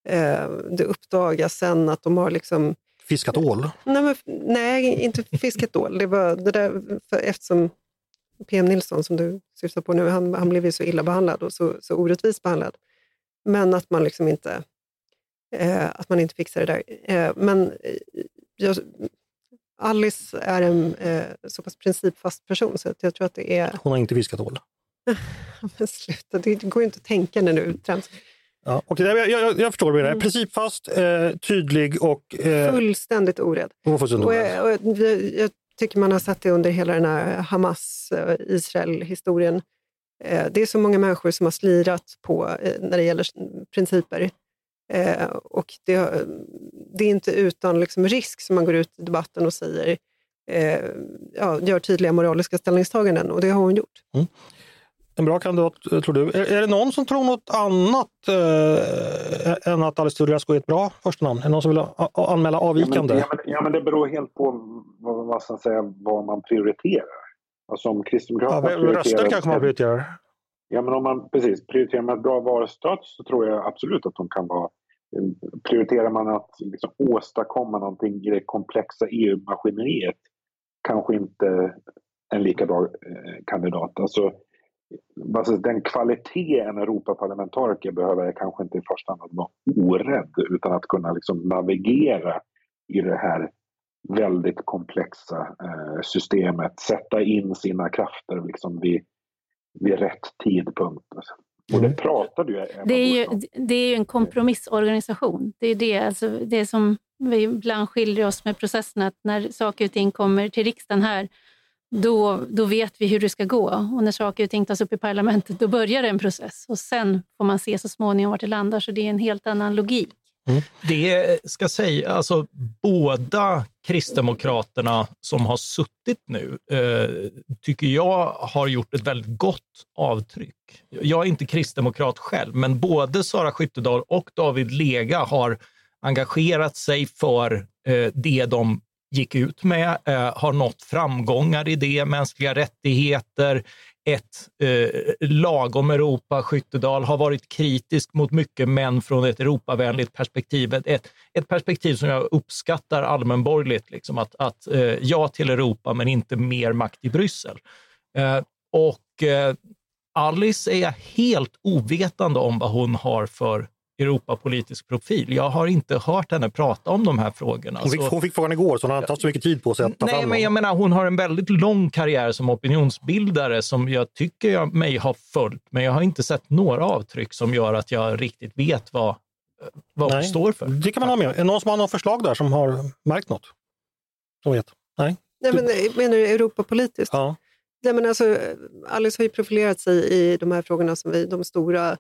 S2: Eh, det uppdagas sen att de har liksom
S1: Fiskat ål?
S2: Nej, men, nej inte fiskat ål. Det var det där, eftersom PM Nilsson, som du syftar på nu, han, han blev ju så illa behandlad och så, så orättvist behandlad. Men att man liksom inte, eh, att man inte fixar det där. Eh, men eh, jag, Alice är en eh, så pass principfast person så att jag tror att det är...
S1: Hon har inte fiskat ål.
S2: Men sluta, det går ju inte att tänka när du träns.
S1: Ja, okay, jag, jag, jag förstår menar.
S2: Mm.
S1: Principfast, eh, tydlig och... Eh,
S2: Fullständigt orädd.
S1: hon får sin
S2: Och jag, och jag, jag tycker man har sett det under hela den här Hamas-Israel-historien. Eh, Det är så många människor som har slirat på eh, när det gäller principer. Eh, Och det, det är inte utan liksom risk som man går ut i debatten och säger eh, ja, gör tydliga moraliska ställningstaganden och det har hon gjort.
S1: En bra kandidat, eh, tror du. Är, är det någon som tror något annat eh, än att Alice Teodorescu är ett bra första namn? Är det någon som vill a- a- anmäla
S4: Ja
S1: avvikande?
S4: men, ja, men, ja, men det beror helt på vad, vad, ska säga, vad man prioriterar. Alltså om
S1: Ja,
S4: Kristdemokraterna
S1: röster kanske man prioriterar.
S4: Ja, men om man precis prioriterar man ett bra valstöd så tror jag absolut att de kan vara... Prioriterar man att liksom åstadkomma någonting i det komplexa EU-maskineriet kanske inte en lika bra eh, kandidat. Alltså, alltså, den kvalitet en Europaparlamentariker behöver är kanske inte i första hand att vara orädd utan att kunna liksom navigera i det här väldigt komplexa eh, systemet, sätta in sina krafter liksom vid, vid rätt tidpunkt. Och det
S1: Mm.
S4: pratade ju Ebba
S3: Det är ju, det är ju en kompromissorganisation. Det är det, alltså, det som vi ibland skiljer oss med processen, att när saker och ting kommer till riksdagen här, då, då vet vi hur det ska gå. Och när saker och ting tas upp i parlamentet, då börjar en process. Och sen får man se så småningom vart det landar, så det är en helt annan logik. Mm.
S5: Det ska säga, alltså båda Kristdemokraterna som har suttit nu eh, tycker jag har gjort ett väldigt gott avtryck. Jag är inte kristdemokrat själv, men både Sara Skyttedal och David Lega har engagerat sig för eh, det de gick ut med, eh, har nått framgångar i det, mänskliga rättigheter, ett eh, lagom Europa. Skyttedal har varit kritisk mot mycket, men från ett Europavänligt perspektiv. Ett, ett perspektiv som jag uppskattar allmänborgerligt, liksom att, att eh, ja till Europa, men inte mer makt i Bryssel. Eh, och eh, Alice är jag helt ovetande om vad hon har för Europapolitisk profil. Jag har inte hört henne prata om de här frågorna.
S1: Hon fick,
S5: Så-
S1: hon fick frågan igår så hon har inte haft så mycket tid på sig att ta
S5: Nej,
S1: fram
S5: men jag menar, hon har en väldigt lång karriär som opinionsbildare som jag tycker jag mig har följt, men jag har inte sett några avtryck som gör att jag riktigt vet vad, vad hon står för.
S1: Det kan man ha med. Är det någon som har något förslag där som har märkt något? Som vet? Nej?
S2: Nej, men, menar du Europapolitiskt?
S1: Ja.
S2: Nej, men alltså, Alice har ju profilerat sig i de här frågorna, som vi, de stora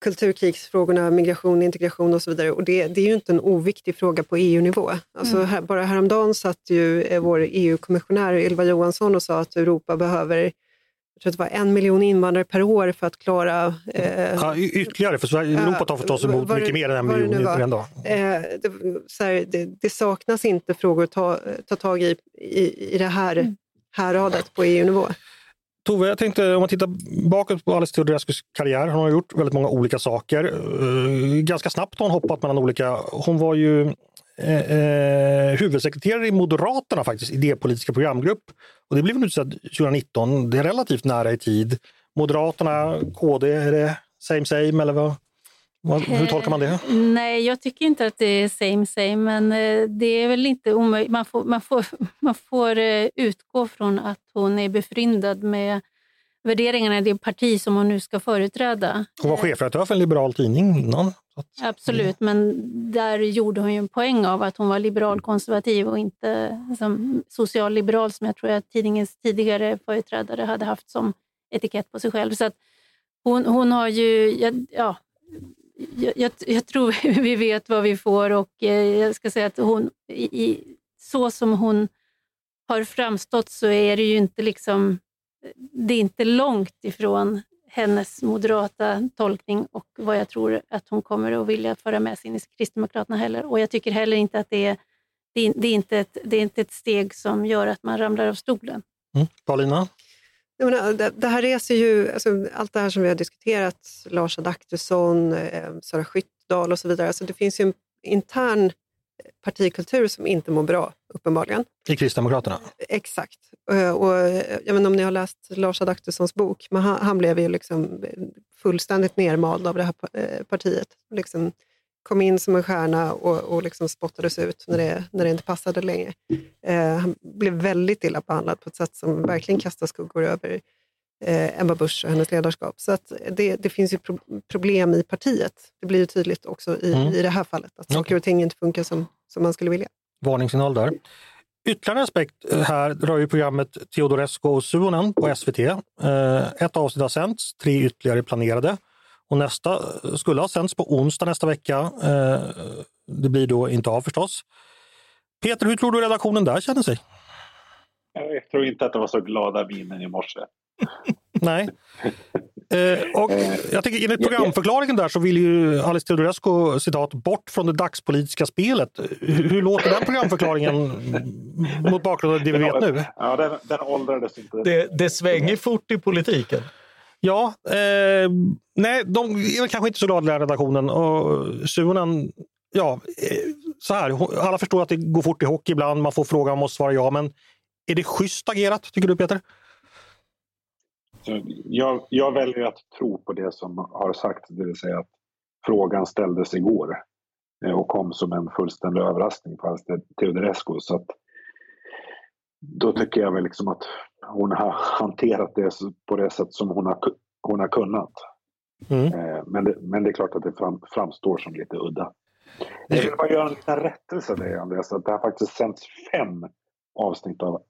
S2: kulturkrigsfrågorna, migration, integration och så vidare. Och det, det är ju inte en oviktig fråga på EU-nivå. Alltså, här, bara häromdagen satt ju eh, vår EU-kommissionär Ylva Johansson och sa att Europa behöver jag tror att det var en miljon invandrare per år för att klara...
S1: Eh, ja, ytterligare, för Europa tar förstås emot mycket mer än en miljon
S2: en dag. Eh, det, här, det, det, saknas inte frågor att ta, ta tag i, i, i det här mm. häradet på EU-nivå.
S1: Tove, jag tänkte om man tittar bakåt på Alice Teodorescus karriär. Hon har gjort väldigt många olika saker. Eh, ganska snabbt har hon hoppat mellan olika... Hon var ju eh, eh, huvudsekreterare i Moderaterna faktiskt, idépolitiska programgrupp. Och det blev hon utsedd 2019. Det är relativt nära i tid. Moderaterna, KD, är det same same eller vad? Hur tolkar man det? Eh,
S3: nej, jag tycker inte att det är same same, men eh, det är väl inte omöjligt. Man får, man får, man får eh, utgå från att hon är befryndad med värderingarna i det parti som hon nu ska företräda.
S1: Hon var chefredaktör för en liberal tidning innan.
S3: Absolut, men där gjorde hon ju en poäng av att hon var liberal-konservativ och inte som social-liberal som jag tror att tidningens tidigare företrädare hade haft som etikett på sig själv. Så hon, hon har ju, ja, jag, jag, tror vi vet vad vi får och eh, jag ska säga att hon, i, så som hon har framstått så är det ju inte liksom, det är inte långt ifrån hennes moderata tolkning och vad jag tror att hon kommer att vilja föra med sig in i Kristdemokraterna heller. Och jag tycker heller inte att det är, det är, det är inte, ett, det är inte ett steg som gör att man ramlar av stolen.
S1: Mm. Paulina?
S2: Det, det här reser ju, alltså, allt det här som vi har diskuterat, Lars Adaktusson, eh, Sara Skyttedal och så vidare. Alltså, det finns ju en intern partikultur som inte mår bra, uppenbarligen.
S1: I Kristdemokraterna?
S2: Exakt. Eh, och, jag vet om ni har läst Lars Adaktussons bok, men han, han blev ju liksom fullständigt nermald av det här eh, partiet. Liksom, kom in som en stjärna och, och liksom spottades ut när det, när det inte passade längre. Eh, han blev väldigt illa behandlad på ett sätt som verkligen kastar skuggor över eh, Ebba Busch och hennes ledarskap. Så att det, det finns ju pro problem i partiet. Det blir ju tydligt också i, mm. i det här fallet, att saker och ting inte funkar som, som man skulle vilja.
S1: Varningssignal där. Ytterligare en aspekt här rör ju programmet Teodorescu och Suonen på SVT. Eh, ett avsnitt har sänts, tre ytterligare planerade. Och nästa skulle ha sänts på onsdag nästa vecka. Eh, det blir då inte av förstås. Peter, hur tror du redaktionen där känner sig?
S4: Jag tror inte att det var så glada minen i morse.
S1: Nej. Eh, och jag tycker enligt programförklaringen där så vill ju Alice Teodorescu citat bort från det dagspolitiska spelet. Hur, hur låter den programförklaringen mot bakgrund av det vi vet nu?
S4: Ja, den, den åldrades inte.
S5: Det, det svänger fort i politiken.
S1: Ja, eh, nej, de är kanske inte så glada i redaktionen. Och Suonen, ja, eh, så här, alla förstår att det går fort i hockey ibland. Man får frågan, och måste svara ja. Men är det schysst agerat, tycker du Peter?
S4: Jag, jag väljer att tro på det som har sagts, det vill säga att frågan ställdes igår eh, och kom som en fullständig överraskning för Teodorescu. Så att, då tycker jag väl liksom att hon har hanterat det på det sätt som hon har, hon har kunnat. Mm. Eh, men, det, men det är klart att det fram, framstår som lite udda. Jag vill bara göra en liten rättelse där, Andreas. Att det har faktiskt sänts fem avsnitt av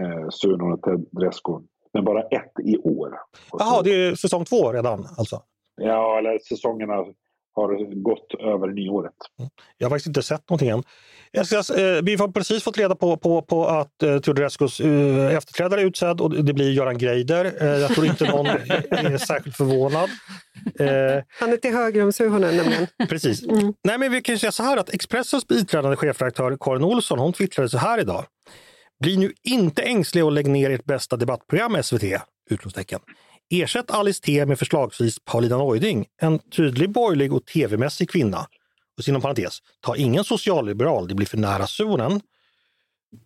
S4: eh, Sunon och Tedrescu, men bara ett i år.
S1: Jaha, det är säsong två redan alltså?
S4: Ja, eller säsongerna har gått över nyåret.
S1: Mm. Jag har faktiskt inte sett någonting än. Ska, eh, vi har precis fått reda på, på, på att eh, Teodorescus eh, efterträdare är utsedd och det blir Göran Greider. Eh, jag tror inte någon är särskilt förvånad.
S2: Eh, Han är till höger om Suhonen nämligen.
S1: Precis. Mm. Nej, men vi kan säga så här att Expressens biträdande chefredaktör Karin Olsson hon twittrade så här idag. Bli nu inte ängsliga och lägg ner ert bästa debattprogram SVT! Utropstecken. Ersätt Alice T med förslagsvis Paulina Neuding, en tydlig borgerlig och tv-mässig kvinna. Och inom parentes, ta ingen socialliberal, det blir för nära zonen.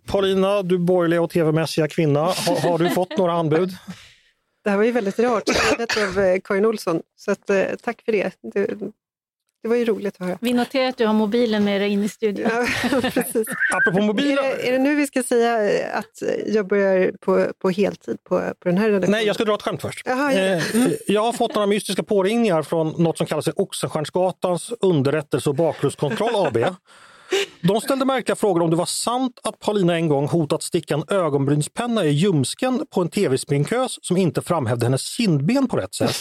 S1: Paulina, du borgerliga och tv-mässiga kvinna, har, har, du fått några anbud?
S2: Det här var ju väldigt rart skrivet av eh, Karin Olsson, så att, eh, tack för det. det. Det var ju roligt att höra.
S3: Vi noterar att du har mobilen med dig in i studion.
S2: Ja, precis.
S1: Apropå mobilen.
S2: Är det, är det nu vi ska säga eh, att jag börjar på, på heltid på, på den här redaktionen?
S1: Nej, jag ska dra ett skämt först.
S2: Jaha, ja.
S1: mm. Jag har fått några mystiska påringningar från något som kallas Oxenstiernsgatans underrättelse och bakgrundskontroll AB. De ställde märkliga frågor om det var sant att Paulina en gång hotat sticka en ögonbrynspenna i ljumsken på en tv-sminkös som inte framhävde hennes kindben på rätt sätt.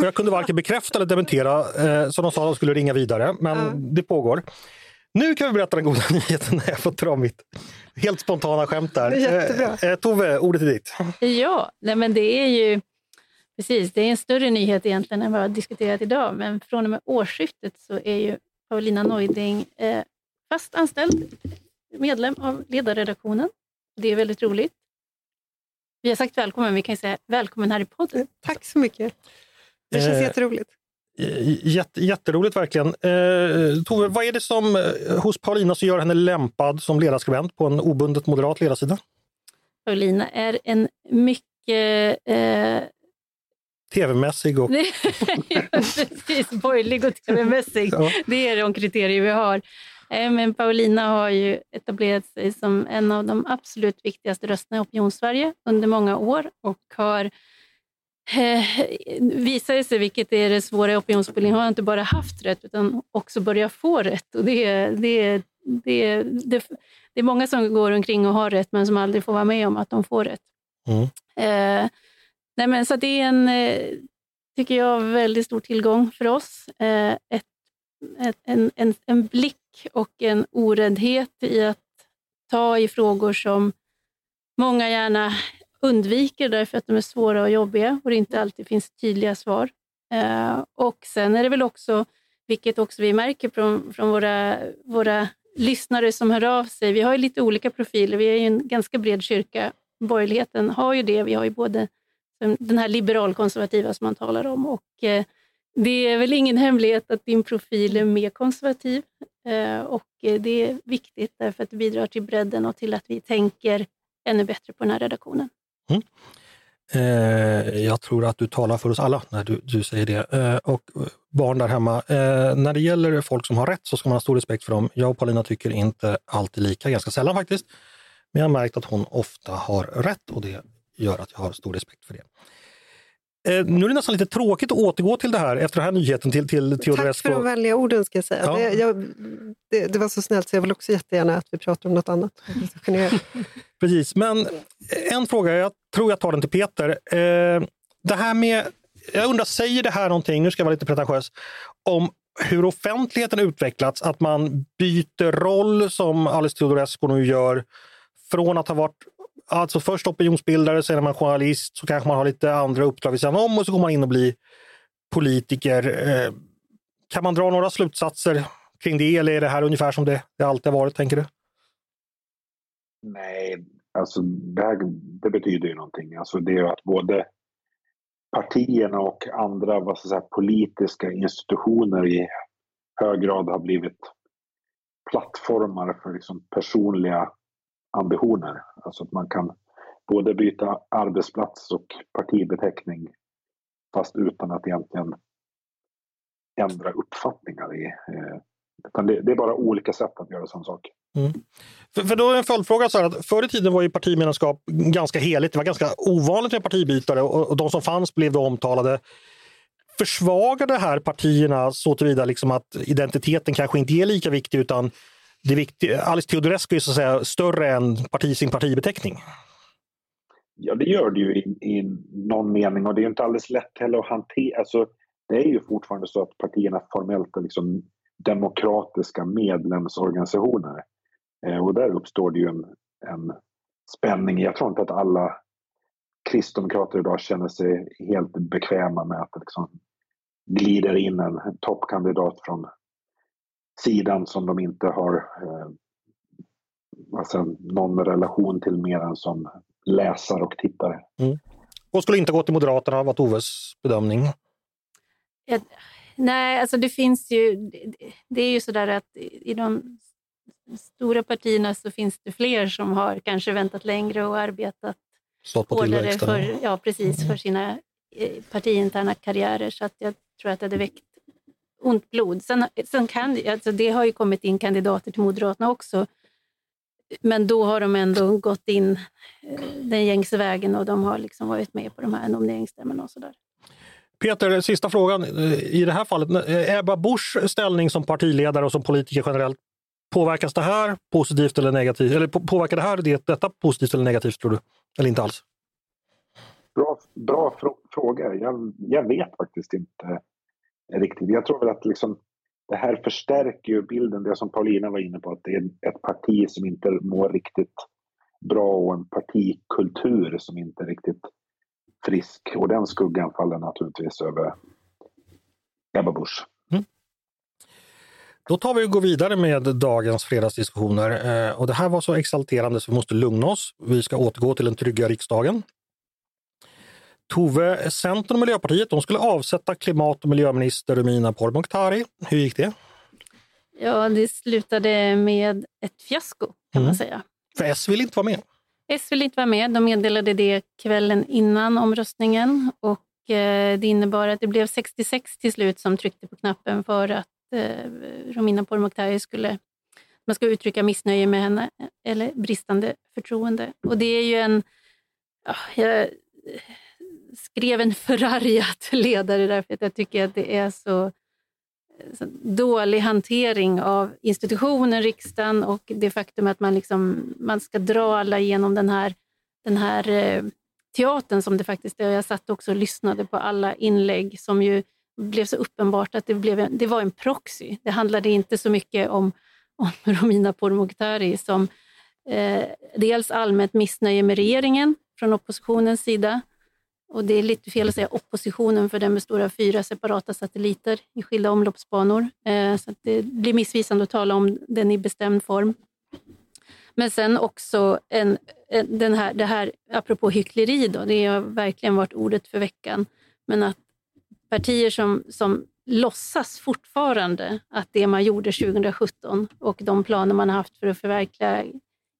S1: Och jag kunde varken bekräfta eller dementera, eh, så de sa att de skulle ringa vidare, men mm. det pågår. Nu kan vi berätta den goda nyheten när jag fått dra mitt Helt spontana skämt där.
S2: Jättebra.
S1: Eh, eh, Tove, ordet är ditt.
S3: Ja, nej men det är ju precis, det är en större nyhet egentligen än vad har diskuterat idag, men från och med årsskiftet så är ju Paulina Neuding eh, fast anställd medlem av ledarredaktionen. Det är väldigt roligt. Vi har sagt välkommen, vi kan ju säga välkommen här i podden.
S2: Tack så mycket. Det känns
S1: Eh,
S2: jätteroligt.
S1: Jätte, jätteroligt verkligen. Eh, Tove, vad är det som eh, hos Paulina som gör henne lämpad som ledarskribent på en obundet moderat ledarsida?
S3: Paulina är en mycket eh,
S1: Tv-mässig och...
S3: precis, borgerlig och tv-mässig.
S1: Ja.
S3: Det är de kriterier vi har. Eh, Men Paulina har ju etablerat sig som en av de absolut viktigaste rösterna i opinionssverige under många år och har eh, visat sig, vilket är det svåra i opinionsbildning, har inte bara haft rätt utan också börjat få rätt. Och det, är- det, är- det, är- det, det är många som går omkring och har rätt men som aldrig får vara med om att de får rätt.
S1: Mm.
S3: Eh, nej men, så det är en, eh, tycker jag, väldigt stor tillgång för oss. Eh, ett, ett, en, en, en blick och en oräddhet i att ta i frågor som många gärna undviker därför att de är svåra och jobbiga och det inte alltid finns tydliga svar. Eh, och sen är det väl också, vilket också vi märker från, från våra, våra lyssnare som hör av sig, vi har ju lite olika profiler, vi är ju en ganska bred kyrka. Borgerligheten har ju det, vi har ju både den här liberalkonservativa som man talar om och eh, det är väl ingen hemlighet att din profil är mer konservativ eh, och det är viktigt därför att det bidrar till bredden och till att vi tänker ännu bättre på den här redaktionen. Mm.
S1: Eh, jag tror att du talar för oss alla när du, du säger det. Eh, och eh, barn där hemma, eh, när det gäller folk som har rätt så ska man ha stor respekt för dem. Jag och Paulina tycker inte alltid lika, ganska sällan faktiskt. Men jag har märkt att hon ofta har rätt och det gör att jag har stor respekt för det. Eh, nu är det nästan lite tråkigt att återgå till det här efter den här nyheten till, till
S2: Tack
S1: Teodorescu.
S2: för de vänliga orden ska jag säga.
S1: Ja.
S2: Det, jag, det, det var så snällt så jag vill också jättegärna att vi pratar om något annat.
S1: Precis, men en fråga, jag tror jag tar den till Peter. Eh, det här med, jag undrar, säger det här någonting, nu ska jag vara lite pretentiös, om hur offentligheten utvecklats, att man byter roll som Alice Teodorescu nu gör, från att ha varit alltså först opinionsbildare, sen är man journalist, så kanske man har lite andra uppdrag vid sidan om och så går man in och blir politiker. Eh, kan man dra några slutsatser kring det eller är det här ungefär som det, det alltid har varit, tänker du?
S4: Nej, alltså det, här, det betyder ju någonting. Alltså det är ju att både partierna och andra vad ska säga, politiska institutioner i hög grad har blivit plattformar för liksom personliga ambitioner. Alltså att man kan både byta arbetsplats och partibeteckning fast utan att egentligen ändra uppfattningar. I, eh, utan det, det är bara olika sätt att göra samma sak. Mm.
S1: För, för då är en följdfråga så här att förr i tiden var ju partimedlemskap ganska heligt. Det var ganska ovanligt med partibytare och, och de som fanns blev då omtalade. Försvagar det här partierna så tillvida liksom att identiteten kanske inte är lika viktig utan det viktiga, Alice Teodorescu är så att säga större än parti, sin partibeteckning.
S4: Ja, det gör det ju i, i någon mening och det är inte alldeles lätt heller att hantera. Alltså, det är ju fortfarande så att partierna formellt är liksom demokratiska medlemsorganisationer. Eh, och där uppstår det ju en, en spänning. Jag tror inte att alla kristdemokrater idag känner sig helt bekväma med att det liksom glider in en toppkandidat från sidan som de inte har eh, alltså någon relation till mer än som läsare och tittare.
S1: Och skulle inte gå till Moderaterna, var Toves bedömning.
S3: Jag, nej, alltså det finns ju... Det, är ju sådär att i de stora partierna så finns det fler som har kanske väntat längre och arbetat
S1: Stått på
S3: hårdare för, ja, precis, för sina eh, partiinterna karriärer. Så att jag tror att det hade väckt ont blod. Sen, sen kan, alltså det har ju kommit in kandidater till Moderaterna också. Men då har de ändå gått in eh, den gängse vägen och de har liksom varit med på de här nomineringsstämmorna och sådär.
S1: Peter, sista frågan. I det här fallet, Ebba Buschs ställning som partiledare och som politiker generellt, påverkas det här positivt eller negativt? Eller på- påverkar det här det, detta positivt eller negativt tror du? Eller inte alls?
S4: Bra, bra frå- fråga. Jag, jag vet faktiskt inte riktigt. Jag tror väl att liksom, det här förstärker ju bilden, det som Paulina var inne på, att det är ett parti som inte mår riktigt bra och en partikultur som inte är riktigt frisk. Och den skuggan faller naturligtvis över Ebba Busch. Mm.
S1: Då tar vi och går vidare med dagens fredagsdiskussioner. Eh, och det här var så exalterande så vi måste lugna oss. Vi ska återgå till den trygga riksdagen. Tove, Centern och Miljöpartiet de skulle avsätta klimat och miljöminister Romina Pourmokhtari. Hur gick det?
S3: Ja, det slutade med ett fiasko kan
S1: Mm.
S3: man säga.
S1: För S vill inte vara med.
S3: S vill inte vara med. De meddelade det kvällen innan omröstningen och eh, det innebar att det blev 66 till slut som tryckte på knappen för att eh, Romina Pourmokhtari skulle man ska uttrycka missnöje med henne eller bristande förtroende. Och det är ju en... Ja, jag skrev en förargad ledare därför att jag tycker att det är så, så dålig hantering av institutionen, riksdagen och det faktum att man, liksom, man ska dra alla igenom den här, den här eh, teatern som det faktiskt är. Jag satt också och lyssnade på alla inlägg som ju blev så uppenbart att det, blev en, det var en proxy. Det handlade inte så mycket om, om Romina Pourmokhtari som eh, dels allmänt missnöje med regeringen från oppositionens sida. Och det är lite fel att säga oppositionen för den består av fyra separata satelliter i skilda omloppsbanor. Eh, så att det blir missvisande att tala om den i bestämd form. Men sen också en, en, den här, det här, apropå hyckleri, då, det har verkligen varit ordet för veckan, men att partier som, som låtsas fortfarande att det man gjorde 2017 och de planer man har haft för att förverkliga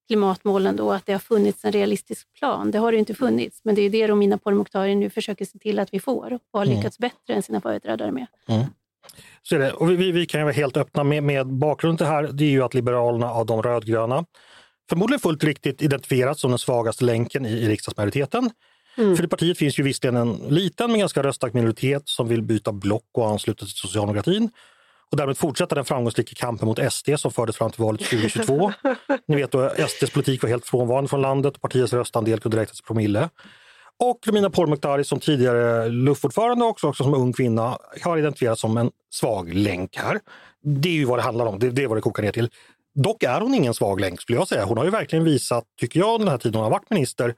S3: klimatmålen då, att det har funnits en realistisk plan. Det har det inte funnits, men det är det Romina Pourmokhtari nu försöker se till att vi får och har
S1: Mm.
S3: lyckats bättre än sina företrädare med.
S1: Så är det. Och vi, vi kan ju vara helt öppna med, med bakgrunden till det här. Det är ju att Liberalerna av de rödgröna förmodligen fullt riktigt identifierats som den svagaste länken i, i riksdagsmajoriteten. För i partiet finns ju visserligen en liten men ganska röststark minoritet som vill byta block och ansluta till socialdemokratin och därmed fortsätta den framgångsrika kampen mot SD som fördes fram till valet 2022. Ni vet då SDs politik var helt frånvarande från landet och partiets röstandel kunde räknas i promille. Och Romina Pourmokhtari som tidigare luftordförande och också, också som ung kvinna har identifierats som en svag länk här. Det är ju vad det handlar om, det, det är vad det kokar ner till. Dock är hon ingen svag länk skulle jag säga. Hon har ju verkligen visat, tycker jag, den här tiden hon har varit minister,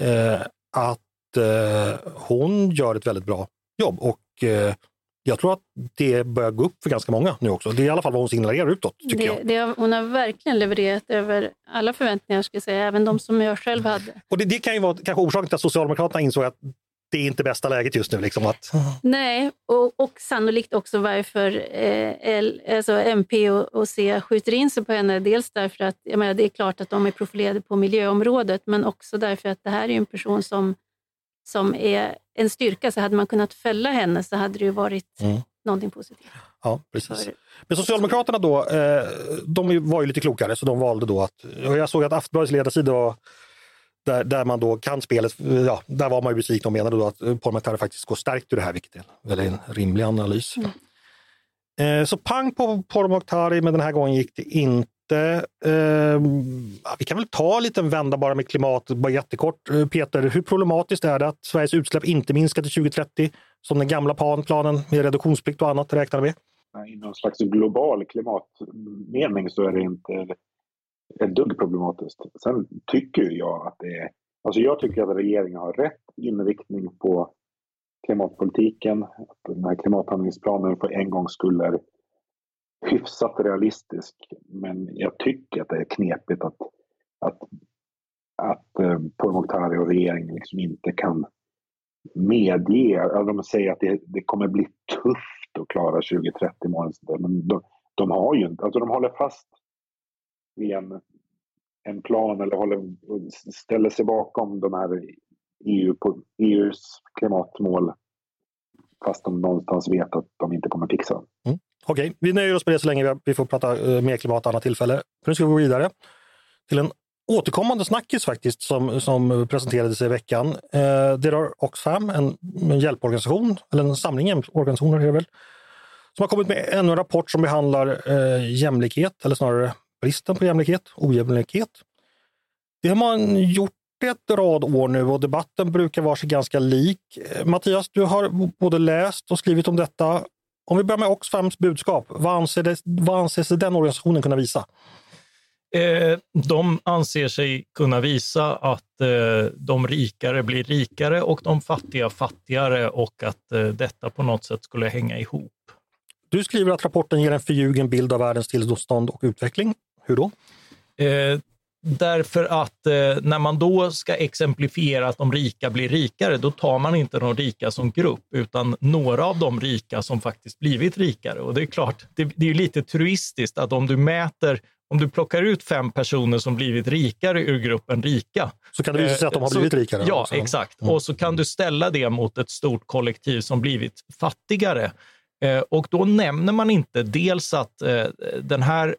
S1: eh, att eh, hon gör ett väldigt bra jobb. Och eh, jag tror att det börjar gå upp för ganska många nu också. Det är i alla fall vad hon signalerar utåt, tycker
S3: Det,
S1: jag.
S3: det hon har verkligen levererat över alla förväntningar, ska jag säga, även de som jag själv hade.
S1: Och det, det kan ju vara kanske orsaken till att Socialdemokraterna insåg att det är inte bästa läget just nu. Liksom, att,
S3: Nej, och, och sannolikt också varför eh, L, alltså MP och, och C skjuter in sig på henne. Dels därför att jag menar, det är klart att de är profilerade på miljöområdet, men också därför att det här är en person som, som är en styrka. Så hade man kunnat fälla henne så hade det ju varit
S1: Mm.
S3: någonting positivt.
S1: ja, precis.
S3: För,
S1: Men Socialdemokraterna då, eh, de var ju lite klokare så de valde då att, jag såg att Aftonbladets ledarsida var där, där man då kan spelet, ja, där var man ju besviken och menade då att Pourmokhtari faktiskt går stärkt ur det här, vilket är en rimlig analys. Eh, så pang på Pourmokhtari, men den här gången gick det inte. Eh, vi kan väl ta en liten vända bara med klimatet, bara jättekort. Eh, Peter, hur problematiskt är det att Sveriges utsläpp inte minskar till 2030 som den gamla planen med reduktionsplikt och annat räknar med?
S4: I någon slags global klimatmening så är det inte ett dugg problematiskt. Sen tycker jag att det är... Alltså jag tycker att regeringen har rätt inriktning på klimatpolitiken. Att den här klimathandlingsplanen för en gångs skull är hyfsat realistisk. Men jag tycker att det är knepigt att, att, att eh, Pourmokhtari och regeringen liksom inte kan medge, eller de säger att det, det kommer bli tufft att klara 2030 målen. Men de, de har ju inte, alltså de håller fast vid en, en plan eller håller, ställer sig bakom de här EU, på, EUs klimatmål fast de någonstans vet att de inte kommer fixa Mm.
S1: Okej, vi nöjer oss med det så länge. Vi får prata eh, mer klimat annat tillfälle. För nu ska vi gå vidare till en återkommande snackis faktiskt som, som presenterades i veckan. Eh, det rör Oxfam, en, en hjälporganisation, eller en samling hjälporganisationer är det väl, som har kommit med ännu en rapport som behandlar eh, jämlikhet, eller snarare bristen på jämlikhet, ojämlikhet. Det har man gjort ett rad år nu och debatten brukar vara sig ganska lik. Eh, Mattias, du har både läst och skrivit om detta. Om vi börjar med Oxfams budskap, vad, anser det, vad anser sig den organisationen kunna visa?
S5: Eh, de anser sig kunna visa att eh, de rikare blir rikare och de fattiga fattigare och att eh, detta på något sätt skulle hänga ihop.
S1: Du skriver att rapporten ger en förljugen bild av världens tillstånd och utveckling. Hur då?
S5: Därför att eh, när man då ska exemplifiera att de rika blir rikare, då tar man inte de rika som grupp, utan några av de rika som faktiskt blivit rikare. Och det är klart, det, det är lite truistiskt att om du mäter om du plockar ut fem personer som blivit rikare ur gruppen rika.
S1: Så kan det visa sig att de har eh, blivit rikare?
S5: Ja, också. exakt. Mm. Och så kan du ställa det mot ett stort kollektiv som blivit fattigare. Eh, och då nämner man inte dels att eh, den här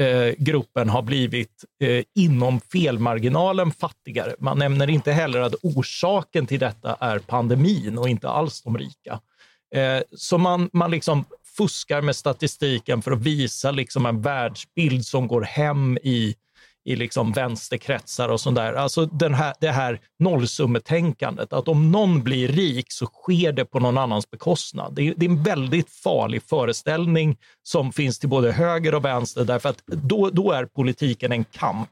S5: eh, gruppen har blivit eh, inom felmarginalen fattigare. Man nämner inte heller att orsaken till detta är pandemin och inte alls de rika. Eh, så man, man liksom fuskar med statistiken för att visa liksom en världsbild som går hem i i liksom vänsterkretsar och sånt där. Alltså den här, det här nollsummetänkandet, att om någon blir rik så sker det på någon annans bekostnad. Det är, det är en väldigt farlig föreställning som finns till både höger och vänster, därför att då, då är politiken en kamp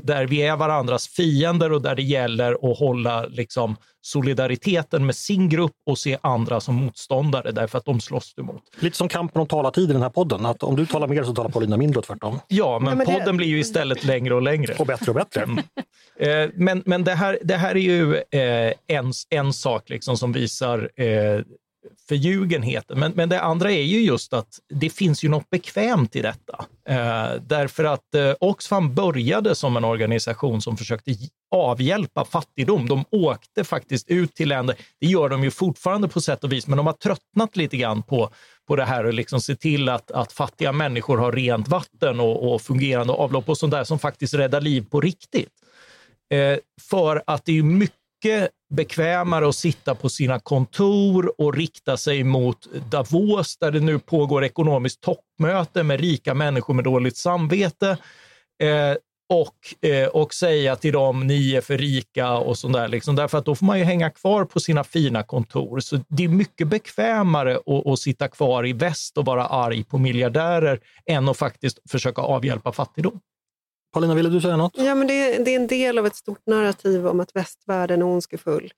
S5: där vi är varandras fiender och där det gäller att hålla liksom, solidariteten med sin grupp och se andra som motståndare därför att de slåss emot.
S1: Lite som kampen om talartid i den här podden, att om du talar mer så talar Paulina mindre och tvärtom.
S5: Ja, men, ja, men podden det... blir ju istället längre och längre.
S1: Och bättre och bättre.
S5: Mm. Eh, men men det, här, det här är ju eh, en, en sak liksom som visar eh, förljugenheten. Men, men det andra är ju just att det finns ju något bekvämt i detta. Eh, därför att eh, Oxfam började som en organisation som försökte avhjälpa fattigdom. De åkte faktiskt ut till länder, det gör de ju fortfarande på sätt och vis, men de har tröttnat lite grann på, på det här och liksom se till att, att fattiga människor har rent vatten och, och fungerande avlopp och sånt där som faktiskt räddar liv på riktigt. Eh, för att det är mycket mycket bekvämare att sitta på sina kontor och rikta sig mot Davos där det nu pågår ekonomiskt toppmöte med rika människor med dåligt samvete. Eh, och, eh, och säga till dem, ni är för rika och sådär. Liksom. Därför att då får man ju hänga kvar på sina fina kontor. Så det är mycket bekvämare att, att sitta kvar i väst och vara arg på miljardärer än att faktiskt försöka avhjälpa fattigdom.
S1: Paulina, ville du säga något?
S2: Ja, men det, det, är en del av ett stort narrativ om att västvärlden är ondskefull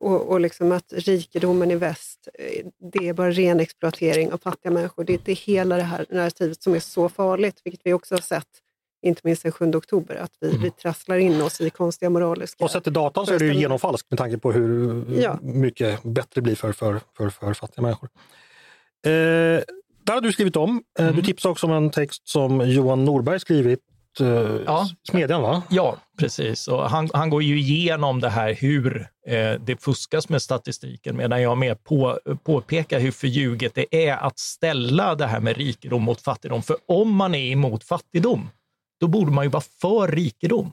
S2: och, och liksom att rikedomen i väst, eh, det är bara ren exploatering av fattiga människor. Det, det är hela det här narrativet som är så farligt, vilket vi också har sett inte minst den 7 oktober, att vi, mm. vi trasslar in oss i konstiga moraliska...
S1: Och sett till datan så är det ju genomfalskt med tanke på hur ja. mycket bättre det blir för, för, för, för fattiga människor. Eh, där har du skrivit om. Eh, mm. Du tipsade också om en text som Johan Norberg skrivit ja. Smedjan va?
S5: Ja, precis. Och han, han går ju igenom det här hur eh, det fuskas med statistiken, medan jag mer på, påpekar hur förljuget det är att ställa det här med rikedom mot fattigdom. För om man är emot fattigdom, då borde man ju vara för rikedom.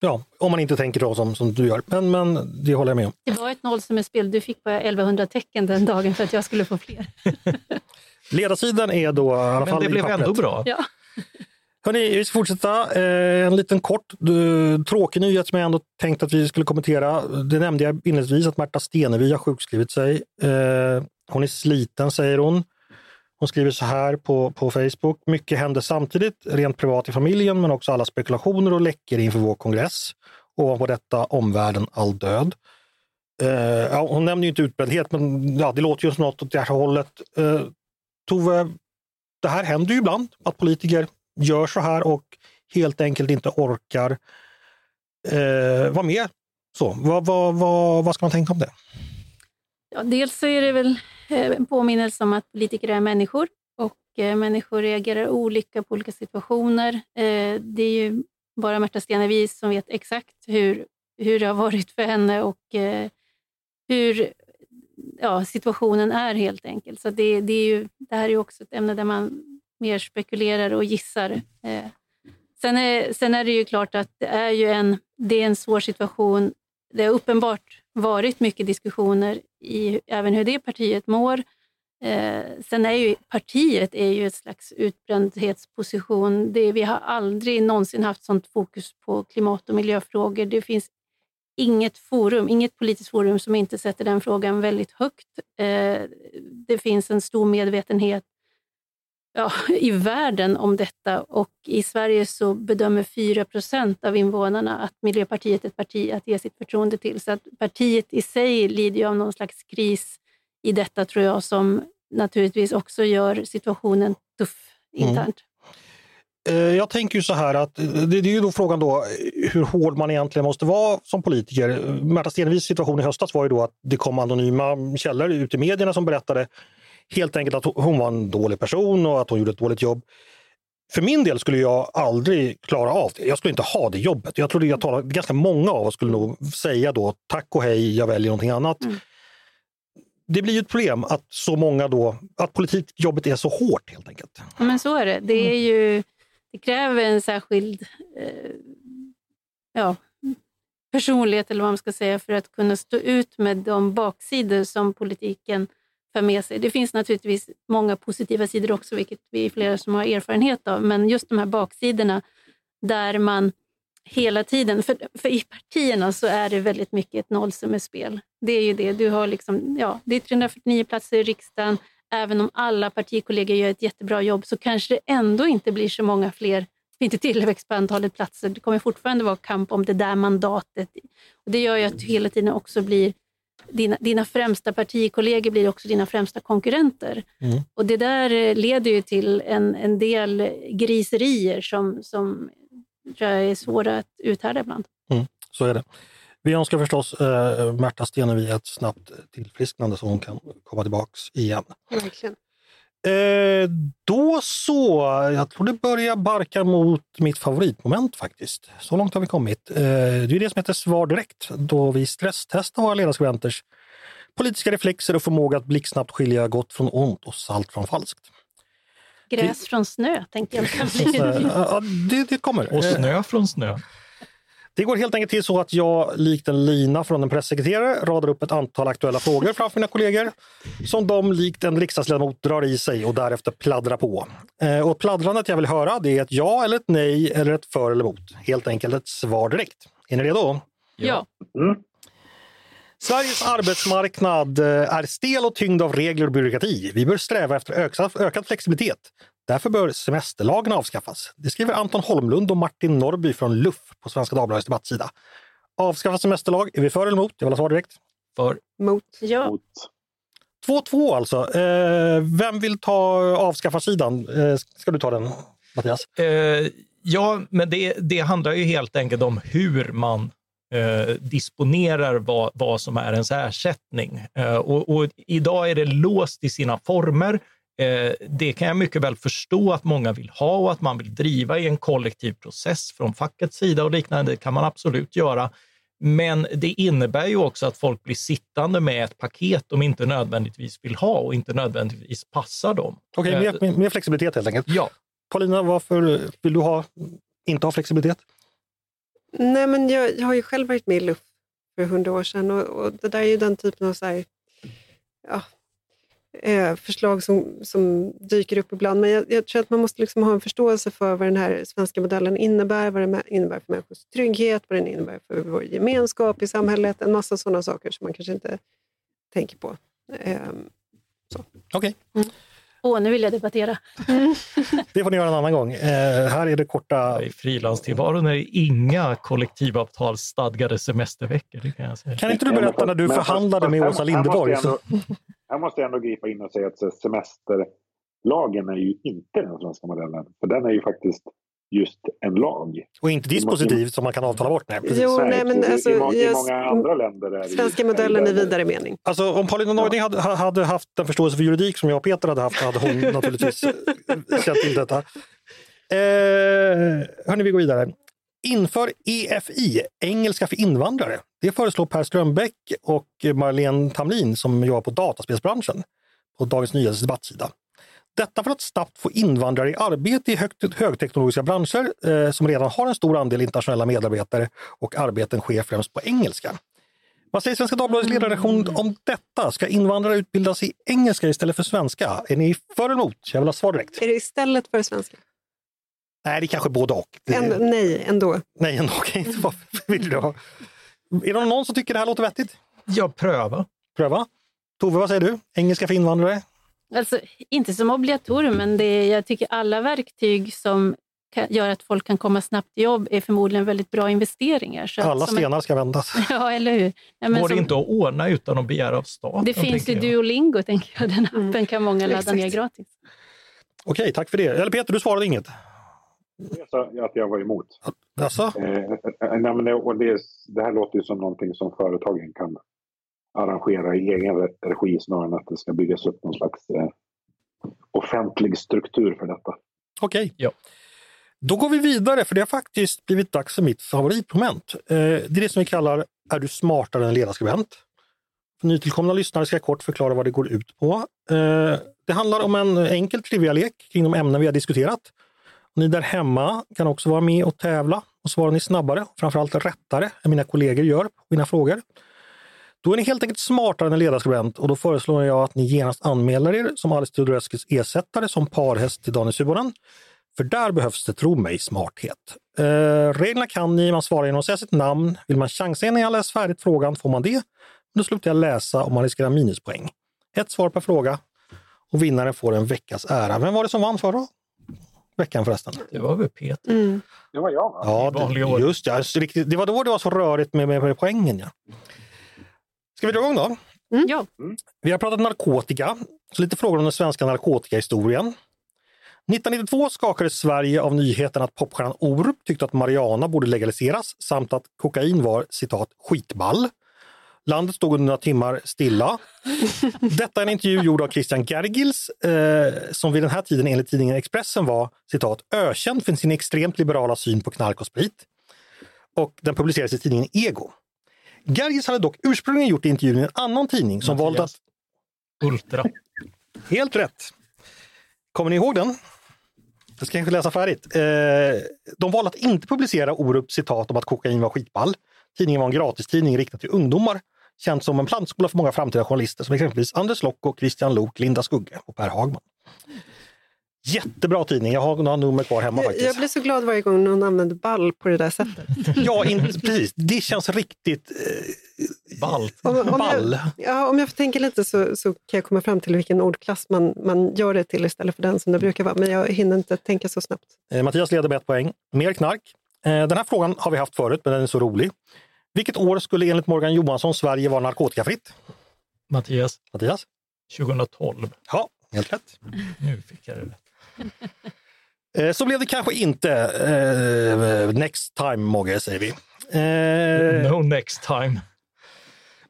S1: Ja, om man inte tänker så som, som du gör. Men, men det håller jag med om.
S3: Det var ett nollsummespel. Du fick bara 1100 tecken den dagen för att jag skulle få fler.
S1: Ledarsidan är då i alla
S5: fall Men det blev ändå bra.
S3: Ja.
S1: Hörrni, vi ska fortsätta. Eh, en liten kort tråkig nyhet som jag ändå tänkt att vi skulle kommentera. Det nämnde jag inledningsvis att Märta Stenevi har sjukskrivit sig. Eh, hon är sliten säger hon. Hon skriver så här på, på Facebook. Mycket hände samtidigt, rent privat i familjen, men också alla spekulationer och läckor inför vår kongress. Ovanpå detta omvärlden all död. Uh, ja, hon nämner ju inte utbrändhet, men ja, det låter ju som något åt det här hållet. Uh, Tove, det här händer ju ibland, att politiker gör så här och helt enkelt inte orkar eh, vara med. Så, vad, vad, vad, vad ska man tänka om det?
S3: Ja, dels så är det väl eh, en påminnelse om att politiker är människor och eh, människor reagerar olika på olika situationer. Eh, det är ju bara Märta Stenevi som vet exakt hur, hur det har varit för henne och eh, hur ja, situationen är helt enkelt. Så det, det, är ju, det här är också ett ämne där man mer spekulerar och gissar. Eh, sen, är, sen är det ju klart att det är, ju en, det är en svår situation. Det har uppenbart varit mycket diskussioner i även hur det partiet mår. Eh, sen är ju partiet är ju ett slags utbrändhetsposition. Det, vi har aldrig någonsin haft sånt fokus på klimat och miljöfrågor. Det finns inget forum, inget politiskt forum som inte sätter den frågan väldigt högt. Eh, det finns en stor medvetenhet ja, i världen om detta och i Sverige så bedömer 4 procent av invånarna att Miljöpartiet är ett parti att ge sitt förtroende till. Så att partiet i sig lider ju av någon slags kris i detta tror jag som naturligtvis också gör situationen tuff internt. Mm.
S1: Jag tänker ju så här att det är ju då frågan då hur hård man egentligen måste vara som politiker. Märta Stenevis situation i höstas var ju då att det kom anonyma källor ut i medierna som berättade helt enkelt att hon var en dålig person och att hon gjorde ett dåligt jobb. För min del skulle jag aldrig klara av det. Jag skulle inte ha det jobbet. Jag tror jag talar, ganska många av oss skulle nog säga då tack och hej, jag väljer någonting annat. Mm. Det blir ju ett problem att så många då, att politikjobbet är så hårt helt enkelt.
S3: Men så är det. Det, är ju, det kräver en särskild eh, ja, personlighet eller vad man ska säga för att kunna stå ut med de baksidor som politiken för med sig. Det finns naturligtvis många positiva sidor också, vilket vi är flera som har erfarenhet av, men just de här baksidorna där man hela tiden, för, för i partierna så är det väldigt mycket ett nollsummespel. Det är ju det, du har liksom, ja, det är 349 platser i riksdagen, även om alla partikollegor gör ett jättebra jobb så kanske det ändå inte blir så många fler inte tillväxt på antalet platser. Det kommer fortfarande vara kamp om det där mandatet. Och det gör ju att du hela tiden också blir dina, dina främsta partikollegor blir också dina främsta konkurrenter. Mm. Och Det där eh, leder ju till en, en del griserier som, som tror jag är svåra att uthärda ibland.
S1: Mm, så är det. Vi önskar förstås äh, Märta Stenevi ett snabbt tillfrisknande så hon kan komma tillbaks igen.
S2: Verkligen.
S1: Eh, då så, jag tror det börjar barka mot mitt favoritmoment faktiskt. Så långt har vi kommit. Eh, det är det som heter Svar direkt, då vi stresstestar våra ledarskribenters politiska reflexer och förmåga att blixtsnabbt skilja gott från ont och salt från falskt.
S3: Gräs från snö tänkte jag.
S1: ja, det, det kommer.
S5: Och snö från snö.
S1: Det går helt enkelt till så att jag likt en lina från en pressekreterare radar upp ett antal aktuella frågor framför mina kollegor som de likt en riksdagsledamot drar i sig och därefter pladdrar på. Eh, och pladdrandet jag vill höra det är ett ja eller ett nej eller ett för eller emot. Helt enkelt ett svar direkt. Är ni redo?
S3: Ja. Mm.
S1: Sveriges arbetsmarknad eh, är stel och tyngd av regler och byråkrati. Vi bör sträva efter ökad, ökad flexibilitet. Därför bör semesterlagen avskaffas. Det skriver Anton Holmlund och Martin Norby från LUF på Svenska Dagbladets debattsida. Avskaffa semesterlag, är vi för eller emot? Jag vill ha svar direkt.
S5: För.
S3: Mot. Ja.
S1: 2-2 alltså. Eh, vem vill ta avskaffa-sidan? Eh, ska du ta den, Mattias?
S5: Eh, ja, men det, det handlar ju helt enkelt om hur man eh, disponerar vad, vad som är ens ersättning. Eh, och, och, idag är det låst i sina former. Eh, det kan jag mycket väl förstå att många vill ha och att man vill driva i en kollektiv process från fackets sida och liknande. Det kan man absolut göra. Men det innebär ju också att folk blir sittande med ett paket de inte nödvändigtvis vill ha och inte nödvändigtvis passar dem.
S1: Okej, okay, mer, mer, flexibilitet helt enkelt.
S5: Ja.
S1: Paulina, varför vill du ha, inte ha flexibilitet?
S2: Nej, men jag, jag har ju själv varit med i LUF för hundra år sedan och, och, det där är ju den typen av så här, ja, eh, förslag som, som dyker upp ibland. Men jag, jag tror att man måste liksom ha en förståelse för vad den här svenska modellen innebär, vad den innebär för människors trygghet, vad den innebär för vår gemenskap i samhället. En massa sådana saker som man kanske inte tänker på. Eh,
S1: Okej. Okay. Mm.
S3: Åh, nu vill jag debattera.
S1: det får ni göra en annan gång. Eh, här är det korta...
S5: I frilanstillvaron är det inga kollektivavtalsstadgade semesterveckor. Det kan, jag säga.
S1: kan inte du berätta när du förhandlade med Åsa Linderborg?
S4: Här måste jag ändå gripa in och säga att semesterlagen är ju inte den svenska modellen. För den är ju faktiskt just en lag.
S1: Och inte dispositiv som man kan avtala bort? Nej,
S2: precis. Jo, nej, men alltså,
S4: I, många, i många andra länder är
S2: Svenska modellen i vidare mening.
S1: Alltså, om Paulina Neuding hade, hade haft den förståelse för juridik som jag och Peter hade haft hade hon naturligtvis känt till detta. Eh, hörni, vi går vidare. Inför EFI, engelska för invandrare. Det föreslår Per Strömbäck och Marlene Tamlin som jobbar på dataspelsbranschen på Dagens Nyheters debattsida. Detta för att snabbt få invandrare i arbete i högt, högteknologiska branscher eh, som redan har en stor andel internationella medarbetare och arbeten sker främst på engelska. Vad säger Svenska Dagbladets ledarredaktion om detta? Ska invandrare utbildas i engelska istället för svenska? Är ni för eller emot? Jag vill ha svar direkt.
S2: Är det istället för svenska?
S1: Nej, det är kanske både och.
S2: Ändå, nej, ändå.
S1: Nej, ändå. Okay. Vill du ha? Är det någon som tycker det här låter vettigt?
S5: Ja, pröva.
S1: Pröva. Tove, vad säger du? Engelska för invandrare?
S3: Alltså, inte som obligatorium, men det är, jag tycker alla verktyg som kan, gör att folk kan komma snabbt till jobb är förmodligen väldigt bra investeringar. Så att
S1: Alla
S3: som
S1: stenar ska vändas.
S3: Ja, eller hur? Nej, men
S5: Går det
S3: som,
S5: inte att ordna utan att begära av staten?
S3: det finns ju
S5: jag.
S3: Duolingo, tänker jag. Den appen
S2: Mm.
S3: kan många ladda ner gratis.
S1: Okej, tack för det. Eller Peter, du svarade inget.
S4: Jag sa att jag var emot.
S1: Alltså?
S4: Eh, eh, nej, men det, och det, det här låter ju som någonting som företagen kan arrangera i egen re- regi snarare än att det ska byggas upp någon slags eh, offentlig struktur för detta.
S1: Okej.
S5: Ja.
S1: Då går vi vidare, för det har faktiskt blivit dags för mitt favoritmoment. Eh, det är det som vi kallar Är du smartare än ledarskribent? För nytillkomna lyssnare ska jag kort förklara vad det går ut på. Eh, det handlar om en enkel trivialek kring de ämnen vi har diskuterat. Ni där hemma kan också vara med och tävla och svarar ni snabbare, och framförallt rättare än mina kollegor gör på mina frågor. Då är ni helt enkelt smartare än en ledarskribent och då föreslår jag att ni genast anmäler er som Alice Teodorescus ersättare som parhäst till Daniel Suhonen. För där behövs det, tro mig, smarthet. Eh, reglerna kan ni, man svarar genom att säga sitt namn. Vill man chansa innan jag läst färdigt frågan får man det. Men då slutar jag läsa om man riskerar minuspoäng. Ett svar per fråga och vinnaren får en veckas ära. Vem var det som vann förra veckan förresten?
S5: Det var väl Peter?
S2: Mm.
S4: Det var jag va?
S1: Ja, det, just ja, så riktigt, det var då det var så rörigt med, med, med poängen. Ja. Ska vi dra igång då?
S3: Ja,
S1: Vi har pratat narkotika, så lite frågor om den svenska narkotikahistorien. 1992 skakades Sverige av nyheten att popstjärnan Orup tyckte att marijuana borde legaliseras samt att kokain var citat skitball. Landet stod under några timmar stilla. Detta är en intervju gjord av Christian Gergils eh, som vid den här tiden enligt tidningen Expressen var citat ökänd för sin extremt liberala syn på knark och sprit. Och den publicerades i tidningen Ego. Gergis hade dock ursprungligen gjort intervjun i en annan tidning som
S5: Mattias.
S1: valde att
S5: Ultra.
S1: Helt rätt. Kommer ni ihåg den? Jag ska kanske läsa färdigt. Eh, de valde att inte publicera Orups citat om att kokain var skitball. Tidningen var en gratistidning riktad till ungdomar, känd som en plantskola för många framtida journalister som exempelvis Anders Locko, Christian Lok, Linda Skugge och Per Hagman. Jättebra tidning, jag har några nummer kvar hemma
S2: Jag, jag
S1: faktiskt.
S2: blir så glad varje gång någon använder ball på det där sättet.
S1: Ja, in, precis. Det känns riktigt eh,
S5: Ballt.
S2: Om, om,
S1: ball.
S2: jag, ja, om jag får tänka lite så, så kan jag komma fram till vilken ordklass man, man gör det till istället för den som det brukar vara. Men jag hinner inte tänka så snabbt.
S1: Eh, Mattias leder med ett poäng. Mer knark. Eh, Den här frågan har vi haft förut, men den är så rolig. Vilket år skulle enligt Morgan Johansson Sverige vara narkotikafritt?
S5: Mattias,
S1: Mattias?
S5: 2012.
S1: Ja, helt rätt.
S5: Nu fick jag det rätt.
S1: Eh, Så blev det kanske inte. Eh, next time, Mogge, säger vi. Eh,
S5: No next time.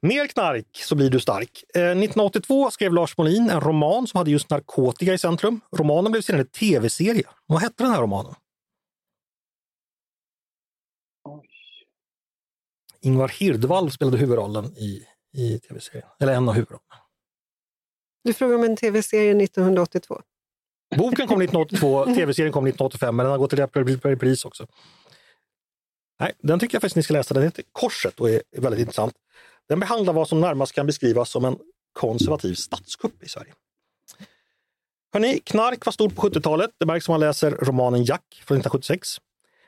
S1: Mer knark så blir du stark. Eh, 1982 skrev Lars Molin en roman som hade just narkotika i centrum. Romanen blev senare tv-serie. Vad hette den här romanen? Ingvar Hirdwall spelade huvudrollen i, i tv-serien. Eller en av huvudrollerna.
S2: Du frågar om en tv-serie 1982.
S1: Boken kom 1982, tv-serien kom 1985, men den har gått till repris- också. Nej, den tycker jag faktiskt ni ska läsa. Den heter Korset och är väldigt intressant. Den behandlar vad som närmast kan beskrivas som en konservativ statskupp i Sverige. Hörrni, knark var stort på 70-talet. Det märks om man läser romanen Jack från 1976.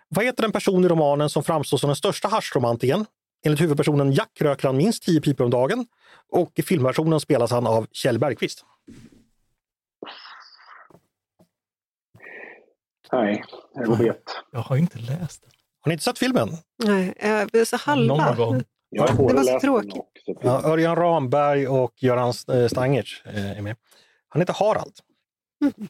S1: Vad heter den person i romanen som framstår som den största haschromantiken? Enligt huvudpersonen Jack röker han minst 10 pipor om dagen och i filmversionen spelas han av Kjell Bergqvist.
S4: Nej, jag vet.
S5: Jag har inte läst den.
S1: Har ni inte sett filmen?
S2: Nej, eh, så halva.
S5: Någon gång.
S4: Jag har
S2: Det var så tråkigt.
S4: och sett
S1: Ja, Örjan Ramberg och Göran eh, Stangertz eh, är med. Han heter Harald.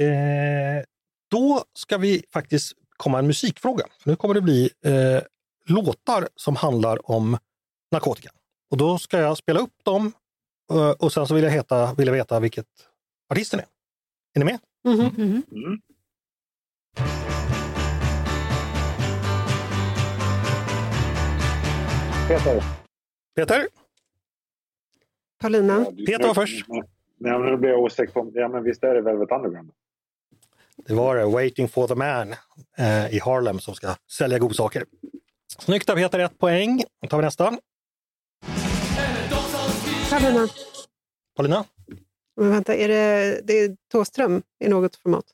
S1: Eh, då ska vi faktiskt komma en musikfråga. Nu kommer det bli eh, låtar som handlar om narkotika. Och då ska jag spela upp dem eh, och sen så vill jag, heta, vill jag veta vilket artisten är. Är ni med?
S2: Mhm.
S3: Mhm.
S4: Mm. Peter.
S1: Peter?
S2: Paulina,
S4: Ja, du-
S1: Peter var först.
S4: Nej, men nu blir jag osäker på... Ja, men visst är det Velvet Underground?
S1: Det var det, Waiting for the man eh, i Harlem som ska sälja godsaker. Snyggt av Peter, ett poäng. Då tar vi nästa.
S2: Paulina.
S1: Paulina?
S2: Men vänta, är det, det är Thåström i något format?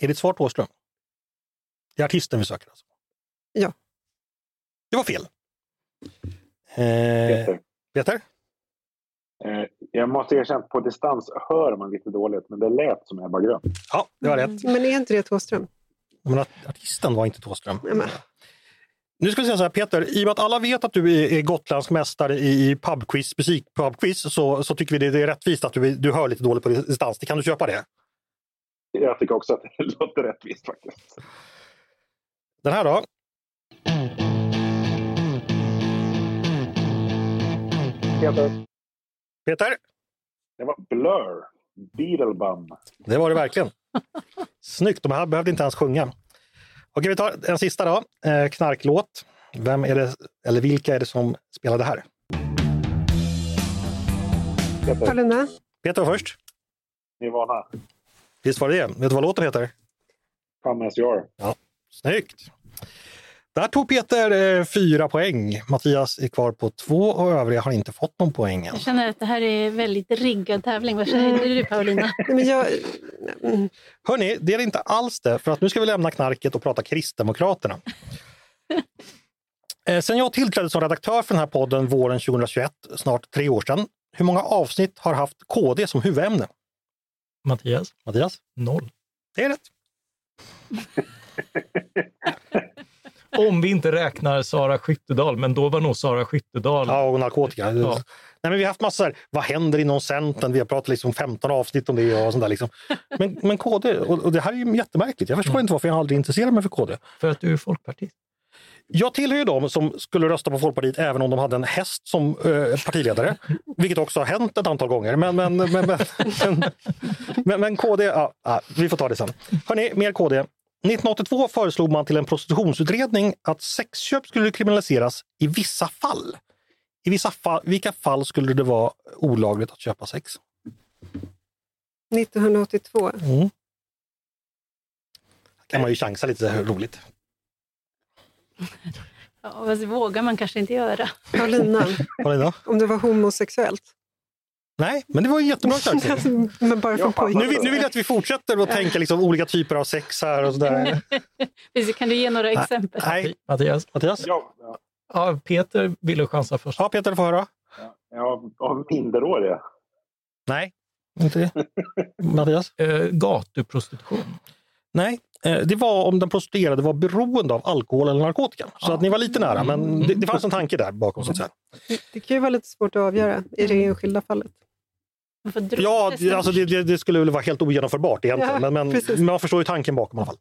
S1: Är ditt svar Thåström? Det är artisten vi söker alltså?
S2: Ja.
S1: Det var fel. Eh,
S4: Peter.
S1: Peter?
S4: Eh, jag måste erkänna att på distans hör man lite dåligt, men det lät som Ebba Grön.
S1: Ja, det var rätt.
S2: Men är inte det Thåström?
S1: Men art- artisten var inte Thåström.
S2: Nej, men-
S1: Nu ska vi säga så här Peter, i och med att alla vet att du är gotländsk mästare i pubquiz, musikpubquiz, så, så tycker vi det är rättvist att du, du hör lite dåligt på distans. Kan du köpa det?
S4: Jag tycker också att det låter rättvist faktiskt.
S1: Den här då?
S4: Peter,
S1: Peter?
S4: det var Blur. Beetlebum.
S1: Det var det verkligen. Snyggt, de här behövde inte ens sjunga. Okej, vi tar en sista då. Eh, knarklåt. Vem är det, eller vilka är det som spelar det här?
S2: Paulina?
S1: Peter var först.
S4: Nirvana.
S1: Visst var det det? Vet du vad låten heter?
S4: Come as you are.
S1: Snyggt! Där tog Peter eh, fyra poäng. Mattias är kvar på två och övriga har inte fått någon poäng än.
S3: Jag känner att det här är en väldigt riggad tävling. Vad säger du Paulina?
S2: Men jag, mm,
S1: Hörni, det är inte alls det, för att nu ska vi lämna knarket och prata Kristdemokraterna. Eh, Sen jag tillträdde som redaktör för den här podden våren 2021, snart tre år sedan, hur många avsnitt har haft KD som huvudämne?
S5: Mattias?
S1: Mattias?
S5: Noll.
S1: Det är rätt.
S5: Om vi inte räknar Sara Skyttedal, men då var nog Sara Skyttedal...
S1: Ja, och narkotika.
S5: Ja.
S1: Nej, men vi har haft massor. Vad händer inom Centern? Vi har pratat liksom 15 avsnitt om det och sånt där. Liksom. Men, men KD, och, det här är ju jättemärkligt. Jag förstår inte varför jag aldrig intresserar mig för KD.
S5: För att du är folkpartist.
S1: Jag tillhör ju dem som skulle rösta på Folkpartiet även om de hade en häst som eh, partiledare. Vilket också har hänt ett antal gånger. Men, men, men, men, men, men, KD, ja, ja, vi får ta det sen. Hörrni, mer KD. 1982 föreslog man till en prostitutionsutredning att sexköp skulle kriminaliseras i vissa fall. I vissa fall, vilka fall skulle det vara olagligt att köpa sex?
S2: 1982.
S1: Mm. kan man ju chansa lite roligt.
S3: Ja, fast det vågar man kanske inte göra.
S2: Paulina,
S1: Paulina?
S2: om det var homosexuellt.
S1: Nej, men det var en jättebra chansning.
S2: Men bara
S4: Ja,
S2: pojkar.
S1: Nu vill, nu vill jag att vi fortsätter att tänka liksom olika typer av sex här och sådär.
S3: Kan du ge några exempel?
S1: Nej,
S5: Mattias?
S1: Mattias?
S4: Ja, ja,
S5: Ja, Peter ville chansa först.
S1: Ja, Peter får höra.
S4: ja, av minderåriga.
S1: Nej, inte det. Mattias?
S5: Eh, gatuprostitution.
S1: Nej, eh, det var om den prostituerade var beroende av alkohol eller narkotika. Så att ni var lite nära, men det, det fanns en tanke där bakom. Så att säga.
S2: Det kan ju vara lite svårt att avgöra i det enskilda fallet.
S1: Ja,
S3: det
S1: alltså det, det, det skulle väl vara helt ogenomförbart egentligen,
S2: Ja,
S1: men, men man förstår ju tanken bakom i alla fall.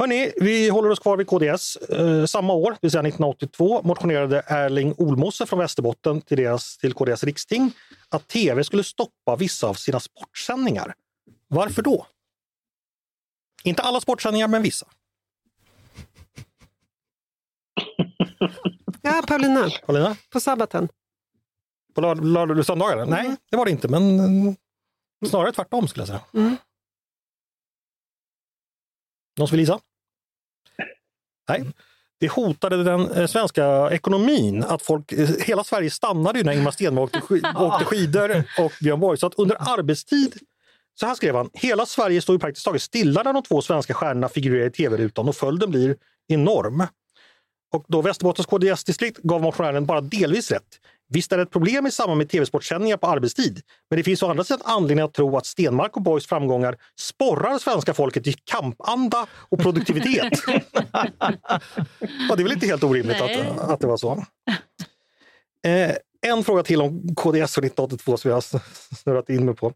S1: Hörrni, vi håller oss kvar vid KDS. Eh, samma år, det vill säga 1982, motionerade Erling Olmosse från Västerbotten till, deras, till KDS riksting att tv skulle stoppa vissa av sina sportsändningar. Varför då? Inte alla sportsändningar, men vissa.
S2: Ja, Paulina,
S1: Paulina?
S2: på sabbaten.
S1: På lördag, lördag, söndagar? Nej, det var det inte, men eh, snarare tvärtom skulle jag säga.
S2: Mm.
S1: Någon som vill gissa? Nej. Det hotade den eh, svenska ekonomin att folk, eh, hela Sverige stannade ju när Ingmar Stenmark åkte, åkte skidor och Björn Borg. Så att under arbetstid, så här skrev han, hela Sverige står ju praktiskt taget stilla när de två svenska stjärnorna figurerar i tv-rutan och följden blir enorm. Och då Västerbottens KDS-distrikt gav motionären bara delvis rätt. Visst är det ett problem i samband med tv-sportsändningar på arbetstid, men det finns å andra sidan anledning att tro att Stenmark och Borgs framgångar sporrar svenska folket till kampanda och produktivitet. ja, det är väl inte helt orimligt att, att det var så. Eh, en fråga till om KDS för 1982 som jag har snurrat in mig på.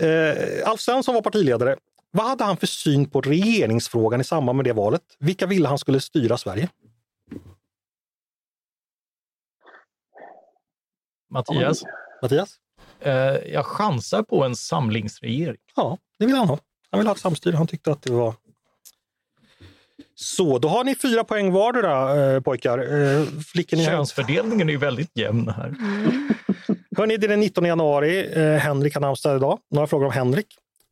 S1: Eh, Alf Svensson var partiledare. Vad hade han för syn på regeringsfrågan i samband med det valet? Vilka ville han skulle styra Sverige?
S5: Mattias?
S1: Mattias?
S5: Eh, jag chansar på en samlingsregering.
S1: Ja, det vill han ha. Han vill ha ett samstyre. Han tyckte att det var... Så, då har ni fyra poäng vardera eh, pojkar. Eh,
S5: Könsfördelningen är ju väldigt jämn här.
S1: Hörni, det är den 19 januari. Eh, Henrik har namnsdag idag. Några frågor om Henrik.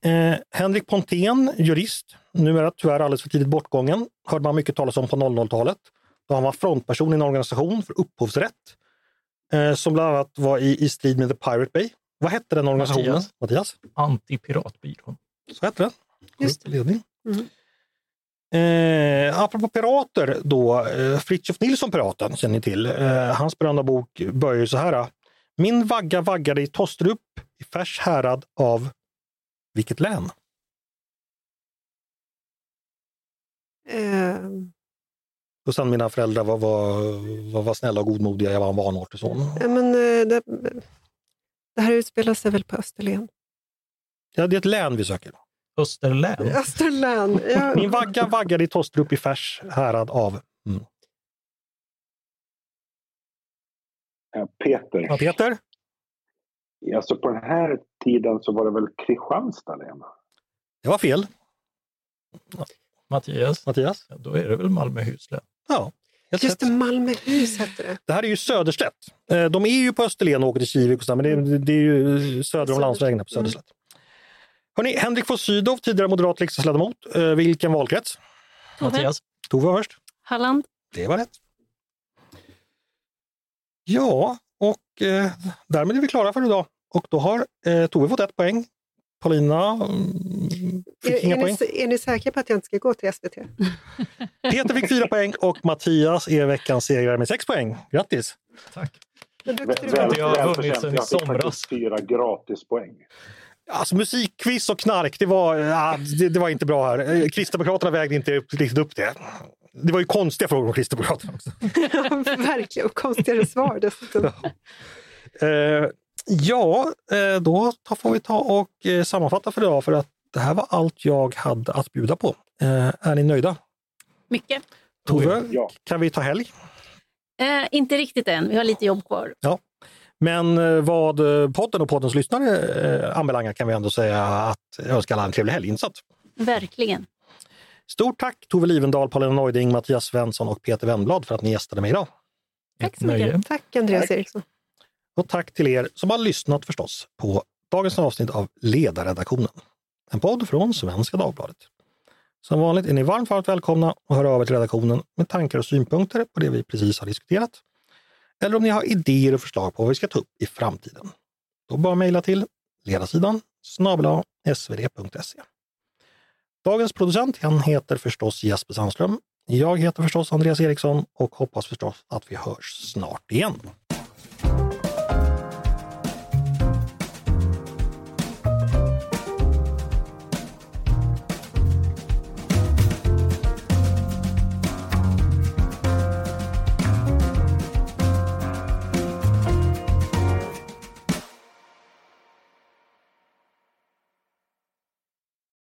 S1: Eh, Henrik Pontén, jurist, numera tyvärr alldeles för tidigt bortgången, hörde man mycket talas om på 00-talet. Då han var frontperson i en organisation för upphovsrätt eh, som bland annat var i, i strid med The Pirate Bay. Vad hette den organisationen?
S5: Mattias.
S1: Mattias?
S5: Antipiratbyrån.
S1: Så hette den.
S2: Just
S1: i ledning.
S2: Mm.
S1: Eh, apropå pirater då, eh, Fritiof Nilsson, piraten, känner ni till. Eh, hans berömda bok börjar ju så här. Min vagga vaggade i Tostrup i Färs härad av vilket län?
S2: Eh,
S1: Och sen mina föräldrar var, var, var, var snälla och godmodiga, jag var en vanartig son.
S2: ja, men, eh, det, det här utspelar sig väl på Österlen?
S1: Ja, det är ett län vi söker.
S5: Österlän.
S2: Österlen, ja.
S1: Min vagga vaggade i Tostrup i Färs härad av mm.
S4: Peter.
S1: Ja, Peter?
S4: Alltså på den här tiden så var det väl Kristianstad län?
S1: Det var fel.
S5: Mattias,
S1: Mattias?
S5: ja, då är det väl Malmöhus län?
S1: Ja.
S2: Just det, Malmöhus hette det.
S1: Det här är ju Söderslätt. Eh, De är ju på Österlen och åker till Kivik, och så, där, men det, det är ju söder om landsvägen på Söderslätt. Hörrni, Henrik von Sydow, tidigare moderat riksdagsledamot. Eh, Vilken valkrets?
S3: Tove?
S5: Mattias?
S1: Tove var först.
S3: Halland.
S1: Det var rätt. Ja, och eh, därmed är vi klara för idag. Och då har eh, Tove fått ett poäng. Paulina mm, fick
S2: Är,
S1: inga
S2: är,
S1: poäng.
S2: ni, är ni säkra på att jag inte ska gå till SVT?
S1: Peter fick fyra poäng och Mattias är veckans segrare med sex poäng. Grattis!
S5: Tack.
S4: Väl,
S5: jag har vunnit sen i somras.
S4: fyra gratispoäng.
S1: Alltså musikquiz och knark, det var, ja, det, det var inte bra här. Eh, Kristdemokraterna vägde inte riktigt upp det. Det var ju konstiga frågor om Kristdemokraterna också.
S2: Verkligen, och konstigare svar dessutom.
S1: Eh, ja, eh, då får vi ta och eh, sammanfatta för idag för att det här var allt jag hade att bjuda på. Eh, är ni nöjda?
S3: Mycket.
S1: Tove,
S4: Ja.
S1: kan vi ta helg?
S3: Eh, inte riktigt än, vi har lite jobb kvar.
S1: Men eh, vad podden och poddens lyssnare eh, anbelangar kan vi ändå säga att jag önskar alla en trevlig helginsats.
S3: Verkligen.
S1: Stort tack Tove Livendal, Paulina Neuding, Mattias Svensson och Peter Wennblad för att ni gästade mig idag.
S3: Tack så mycket.
S2: Tack Andreas
S4: Tack.
S2: Eriksson.
S1: Och tack till er som har lyssnat förstås på dagens avsnitt av Ledarredaktionen. En podd från Svenska Dagbladet. Som vanligt är ni varmt, varmt välkomna att höra av er till redaktionen med tankar och synpunkter på det vi precis har diskuterat. Eller om ni har idéer och förslag på vad vi ska ta upp i framtiden. Då bara mejla till ledarsidan snabel svd.se. Dagens producent han heter förstås Jesper Sandström. Jag heter förstås Andreas Eriksson och hoppas förstås att vi hörs snart igen.